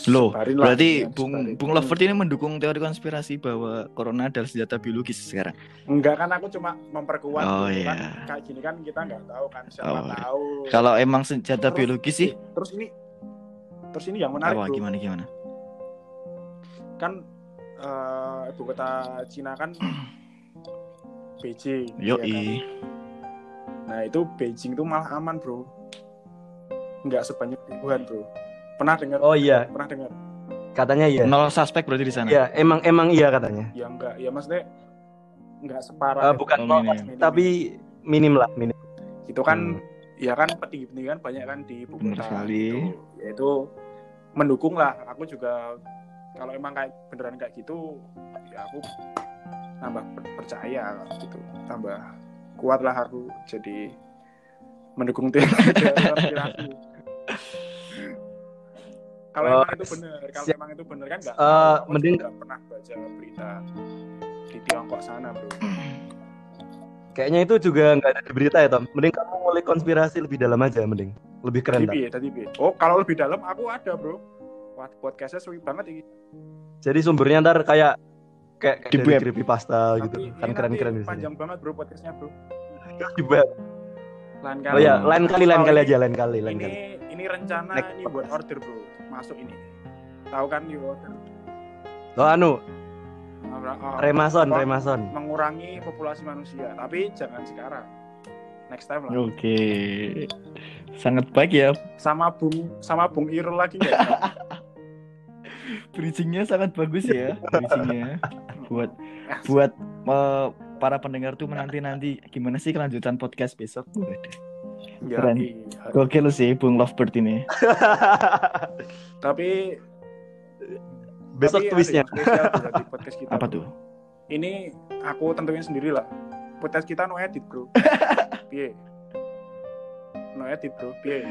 [SPEAKER 3] Loh,
[SPEAKER 1] lah,
[SPEAKER 3] Berarti
[SPEAKER 1] ya,
[SPEAKER 3] Bung
[SPEAKER 1] sebarin.
[SPEAKER 3] Bung Lovert ini mendukung teori konspirasi bahwa corona adalah senjata biologis sekarang.
[SPEAKER 1] enggak kan aku cuma memperkuat
[SPEAKER 3] Oh,
[SPEAKER 1] gitu kan
[SPEAKER 3] iya.
[SPEAKER 1] kayak gini kan kita nggak tahu kan siapa
[SPEAKER 3] Oh, iya.
[SPEAKER 1] tahu
[SPEAKER 3] Kalau emang senjata
[SPEAKER 1] Terus-
[SPEAKER 3] biologis sih
[SPEAKER 1] terus ini terus ini yang menarik
[SPEAKER 3] apa gimana gimana?
[SPEAKER 1] kan eh, ibu kota Cina kan Beijing ya kan? Nah itu Beijing tuh malah aman bro nggak sebanyak Wuhan bro pernah dengar
[SPEAKER 2] Oh iya,
[SPEAKER 1] pernah dengar
[SPEAKER 2] katanya iya.
[SPEAKER 3] Nol suspek berarti di sana.
[SPEAKER 2] Iya, emang emang iya katanya.
[SPEAKER 1] ya enggak ya maksudnya nggak separah
[SPEAKER 2] Eh,
[SPEAKER 1] itu.
[SPEAKER 2] bukan
[SPEAKER 3] Oh,
[SPEAKER 2] nol,
[SPEAKER 3] minim.
[SPEAKER 1] Minim.
[SPEAKER 2] tapi minim lah, minim.
[SPEAKER 1] itu kan
[SPEAKER 2] Hmm.
[SPEAKER 1] ya kan petinggi-petinggi kan banyak kan di kota
[SPEAKER 3] sekali.
[SPEAKER 1] gitu. ya itu mendukung lah aku juga kalau emang kayak beneran kayak gitu ya aku tambah per- percaya gitu tambah kuat lah aku jadi mendukung konspirasi kalau
[SPEAKER 2] Oh,
[SPEAKER 1] emang itu benar kalau emang itu benar kan nggak
[SPEAKER 2] Eh.
[SPEAKER 1] Aku
[SPEAKER 2] mending-
[SPEAKER 1] nggak pernah baca berita di Tiongkok sana bro
[SPEAKER 2] Kayaknya itu juga nggak ada di berita ya Tom. Mending kamu mulai konspirasi lebih dalam aja, mending. Lebih keren.
[SPEAKER 1] tadi piye tadi piye oh kalau lebih dalam aku ada bro podcastnya seru banget ini
[SPEAKER 2] Jadi sumbernya ntar kayak kayak,
[SPEAKER 3] Di web.
[SPEAKER 2] creepypasta gitu.
[SPEAKER 1] Tapi
[SPEAKER 2] Kan keren-keren di sini.
[SPEAKER 1] panjang banget bro podcastnya bro
[SPEAKER 2] Di web.
[SPEAKER 1] lain
[SPEAKER 2] Oh ya, lain kali lain
[SPEAKER 1] Oh,
[SPEAKER 2] kali aja, lain kali, lain
[SPEAKER 1] ini
[SPEAKER 2] kali.
[SPEAKER 1] Ini rencana
[SPEAKER 2] Next
[SPEAKER 1] ini buat order bro masuk ini tahu kan new order
[SPEAKER 2] Oh anu,
[SPEAKER 1] Oh,
[SPEAKER 2] Remason? Remason.
[SPEAKER 1] mengurangi populasi manusia tapi jangan sekarang next time lah
[SPEAKER 3] Oke. Sangat baik ya.
[SPEAKER 1] sama bung sama bung Irul lagi ya
[SPEAKER 3] Bridgingnya sangat bagus ya. Bridgingnya buat buat eh, para pendengar tuh menanti nanti gimana sih kelanjutan podcast besok. Waduh.
[SPEAKER 1] Ya,
[SPEAKER 3] Keren.
[SPEAKER 1] iya.
[SPEAKER 3] Gokil sih Bung Lovebird ini.
[SPEAKER 1] tapi
[SPEAKER 2] Besok
[SPEAKER 1] tapi
[SPEAKER 2] twistnya.
[SPEAKER 1] bro di podcast kita
[SPEAKER 3] Apa tuh?
[SPEAKER 1] ini aku tentuin sendiri lah podcast kita no edit bro piye no edit bro piye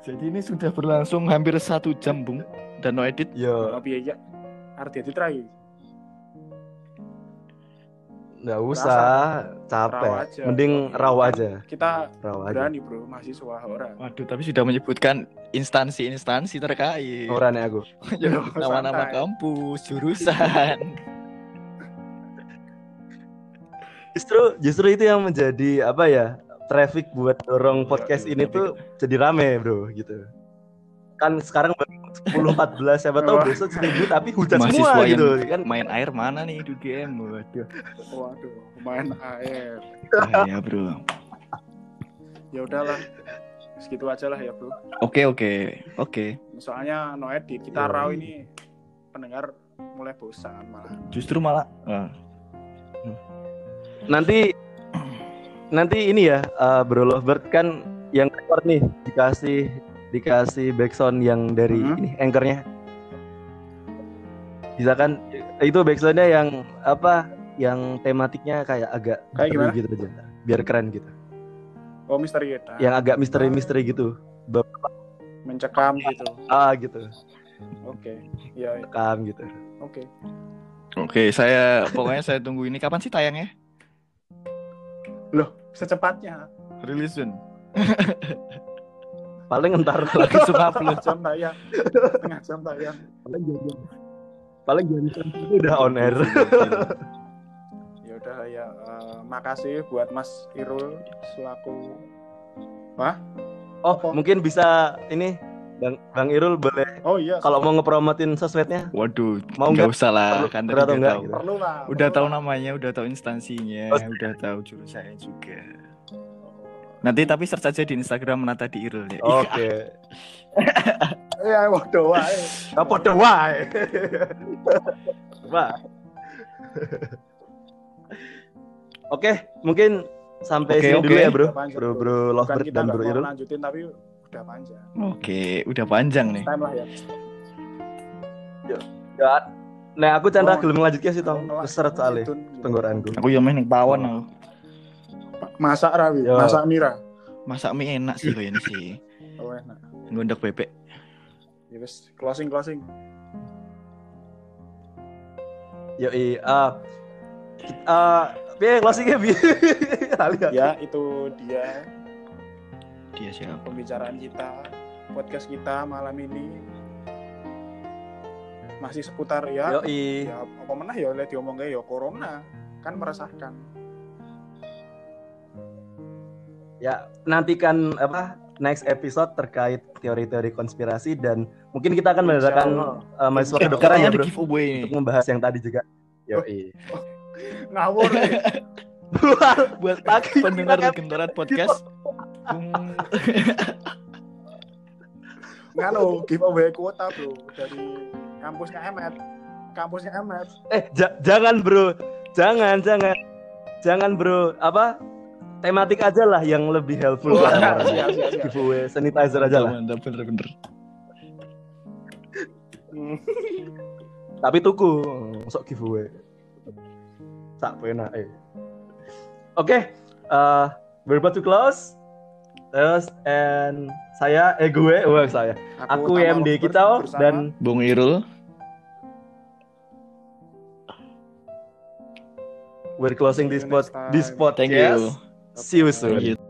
[SPEAKER 3] Jadi ini sudah berlangsung hampir satu jam, Bung. Dan no edit.
[SPEAKER 2] Yo,
[SPEAKER 1] Tapi ya, arti itu terakhir.
[SPEAKER 2] Nggak usah
[SPEAKER 1] Raw
[SPEAKER 2] capek.
[SPEAKER 1] aja.
[SPEAKER 2] Mending raw aja,
[SPEAKER 1] Kita
[SPEAKER 2] raw aja.
[SPEAKER 1] berani bro, mahasiswa orang.
[SPEAKER 3] Waduh, tapi sudah menyebutkan instansi-instansi terkait.
[SPEAKER 2] Orang aku.
[SPEAKER 3] Ya, Nama-nama kampus, jurusan.
[SPEAKER 2] Justru justru itu yang menjadi apa ya? Traffic buat dorong podcast ini tuh jadi rame, Bro, gitu. Kan sekarang baru 10 14 siapa tahu besok 1000 tapi hujan
[SPEAKER 3] Mahasiswa
[SPEAKER 2] semua
[SPEAKER 3] yang
[SPEAKER 2] gitu kan.
[SPEAKER 3] Main air mana nih di UGM? Waduh.
[SPEAKER 1] Waduh, main air.
[SPEAKER 3] Bahaya, Bro.
[SPEAKER 1] Ya udahlah, segitu aja lah ya bro.
[SPEAKER 3] Oke, oke. Oke.
[SPEAKER 1] Soalnya no edit, kita
[SPEAKER 2] Yoi.
[SPEAKER 1] raw ini pendengar mulai bosan malah.
[SPEAKER 3] Justru malah ah,
[SPEAKER 2] Nanti nanti ini ya eh, Bro Lovebird kan yang record nih dikasih dikasih backsound yang dari
[SPEAKER 1] Mhm.
[SPEAKER 2] ini anchornya. Bisa kan itu backsoundnya yang apa yang tematiknya kayak agak
[SPEAKER 1] Kayak gimana?
[SPEAKER 2] gitu aja biar keren gitu
[SPEAKER 1] Oh misteri kita.
[SPEAKER 2] yang agak misteri-misteri gitu Bab-
[SPEAKER 1] Mencekam gitu.
[SPEAKER 2] ah gitu
[SPEAKER 1] Oke. Ya, ya.
[SPEAKER 2] kam gitu
[SPEAKER 1] oke.
[SPEAKER 3] Oke, saya pokoknya saya tunggu ini kapan sih tayangnya?
[SPEAKER 1] Loh, secepatnya.
[SPEAKER 3] Rilis soon.
[SPEAKER 2] paling entar
[SPEAKER 3] Lagi suka upload.
[SPEAKER 1] Jam tayang. Setengah jam tayang.
[SPEAKER 2] paling jadi paling jadi itu udah on air
[SPEAKER 1] Ya udah ya. eh, makasih buat Mas Irul selaku
[SPEAKER 2] oh
[SPEAKER 1] Apa?
[SPEAKER 2] mungkin bisa ini bang bang Irul boleh
[SPEAKER 1] Oh iya.
[SPEAKER 2] kalau mau ngepromotin sosmednya
[SPEAKER 3] Waduh,
[SPEAKER 2] Mau
[SPEAKER 3] nggak usah lah,
[SPEAKER 2] Perlu-
[SPEAKER 3] kan tadi udah tahu.
[SPEAKER 2] gitu?
[SPEAKER 1] perlu lah.
[SPEAKER 3] Udah
[SPEAKER 1] perlu
[SPEAKER 3] tahu namanya, udah tahu instansinya,
[SPEAKER 2] Oh.
[SPEAKER 3] udah tahu jurusannya juga. Nanti tapi search aja di Instagram Menata di Irul ya.
[SPEAKER 2] oke
[SPEAKER 1] Ya waduh wae.
[SPEAKER 2] apa wae Wah. Oke, mungkin sampai
[SPEAKER 3] Oke,
[SPEAKER 2] sini
[SPEAKER 3] oke.
[SPEAKER 2] dulu ya, Bro.
[SPEAKER 1] Panjang,
[SPEAKER 2] Bro,
[SPEAKER 1] Bro.
[SPEAKER 2] Lovebird dan Bro
[SPEAKER 1] mau
[SPEAKER 2] Irul.
[SPEAKER 1] lanjutin tapi udah panjang.
[SPEAKER 3] Oke, udah panjang nih.
[SPEAKER 1] Time lah ya.
[SPEAKER 2] Ya. Nah, aku canda
[SPEAKER 1] Oh,
[SPEAKER 2] gelem lanjutke sih, Tong. Keseret soalnya
[SPEAKER 1] gitu.
[SPEAKER 2] tenggorokanku.
[SPEAKER 3] Aku yang main pawon aku.
[SPEAKER 1] Masak rawi,
[SPEAKER 2] Yo.
[SPEAKER 1] masak mira.
[SPEAKER 3] Masak mie enak sih ini sih.
[SPEAKER 1] Oh enak.
[SPEAKER 3] Ngundek bebek.
[SPEAKER 1] Ya wis, closing closing.
[SPEAKER 2] Yo, i ah eh piye closingnya bi? Aku.
[SPEAKER 1] Ya itu dia
[SPEAKER 3] Dia siapa?
[SPEAKER 1] pembicaraan kita, podcast kita malam ini masih seputar ya.
[SPEAKER 2] Yo, i
[SPEAKER 1] Ya apa menah ya oleh diomongnya ya corona kan meresahkan.
[SPEAKER 2] Ya nantikan apa next episode terkait teori-teori konspirasi dan mungkin kita akan mengadakan eh, mahasiswa kedokteran
[SPEAKER 3] Sekarang
[SPEAKER 2] ya, Bro. Untuk membahas yang tadi juga. Yo, i
[SPEAKER 1] Ngawur. eh.
[SPEAKER 3] Buat pendengar Gentoran Podcast. Bung
[SPEAKER 1] Nganu giveaway kuota bro dari kampusnya Emet. Kampusnya Emet.
[SPEAKER 2] Eh, ja- jangan bro, jangan, jangan, jangan bro. Apa? Tematik aja lah yang lebih helpful. Ke orang-orang.
[SPEAKER 1] siap, siap, siap.
[SPEAKER 2] Giveaway sanitizer aja lah.
[SPEAKER 3] Mantap bener-bener.
[SPEAKER 1] Hmm.
[SPEAKER 2] Tapi tuku, sok giveaway. Sak pena eh. Oke, eh we're about to close. Terus and saya eh gue, wah saya. Aku
[SPEAKER 1] Robert
[SPEAKER 2] kita dan
[SPEAKER 3] Bung Irul.
[SPEAKER 2] we're closing this pod this podcast.
[SPEAKER 3] Thank you.
[SPEAKER 2] See you soon.
[SPEAKER 3] Thank you.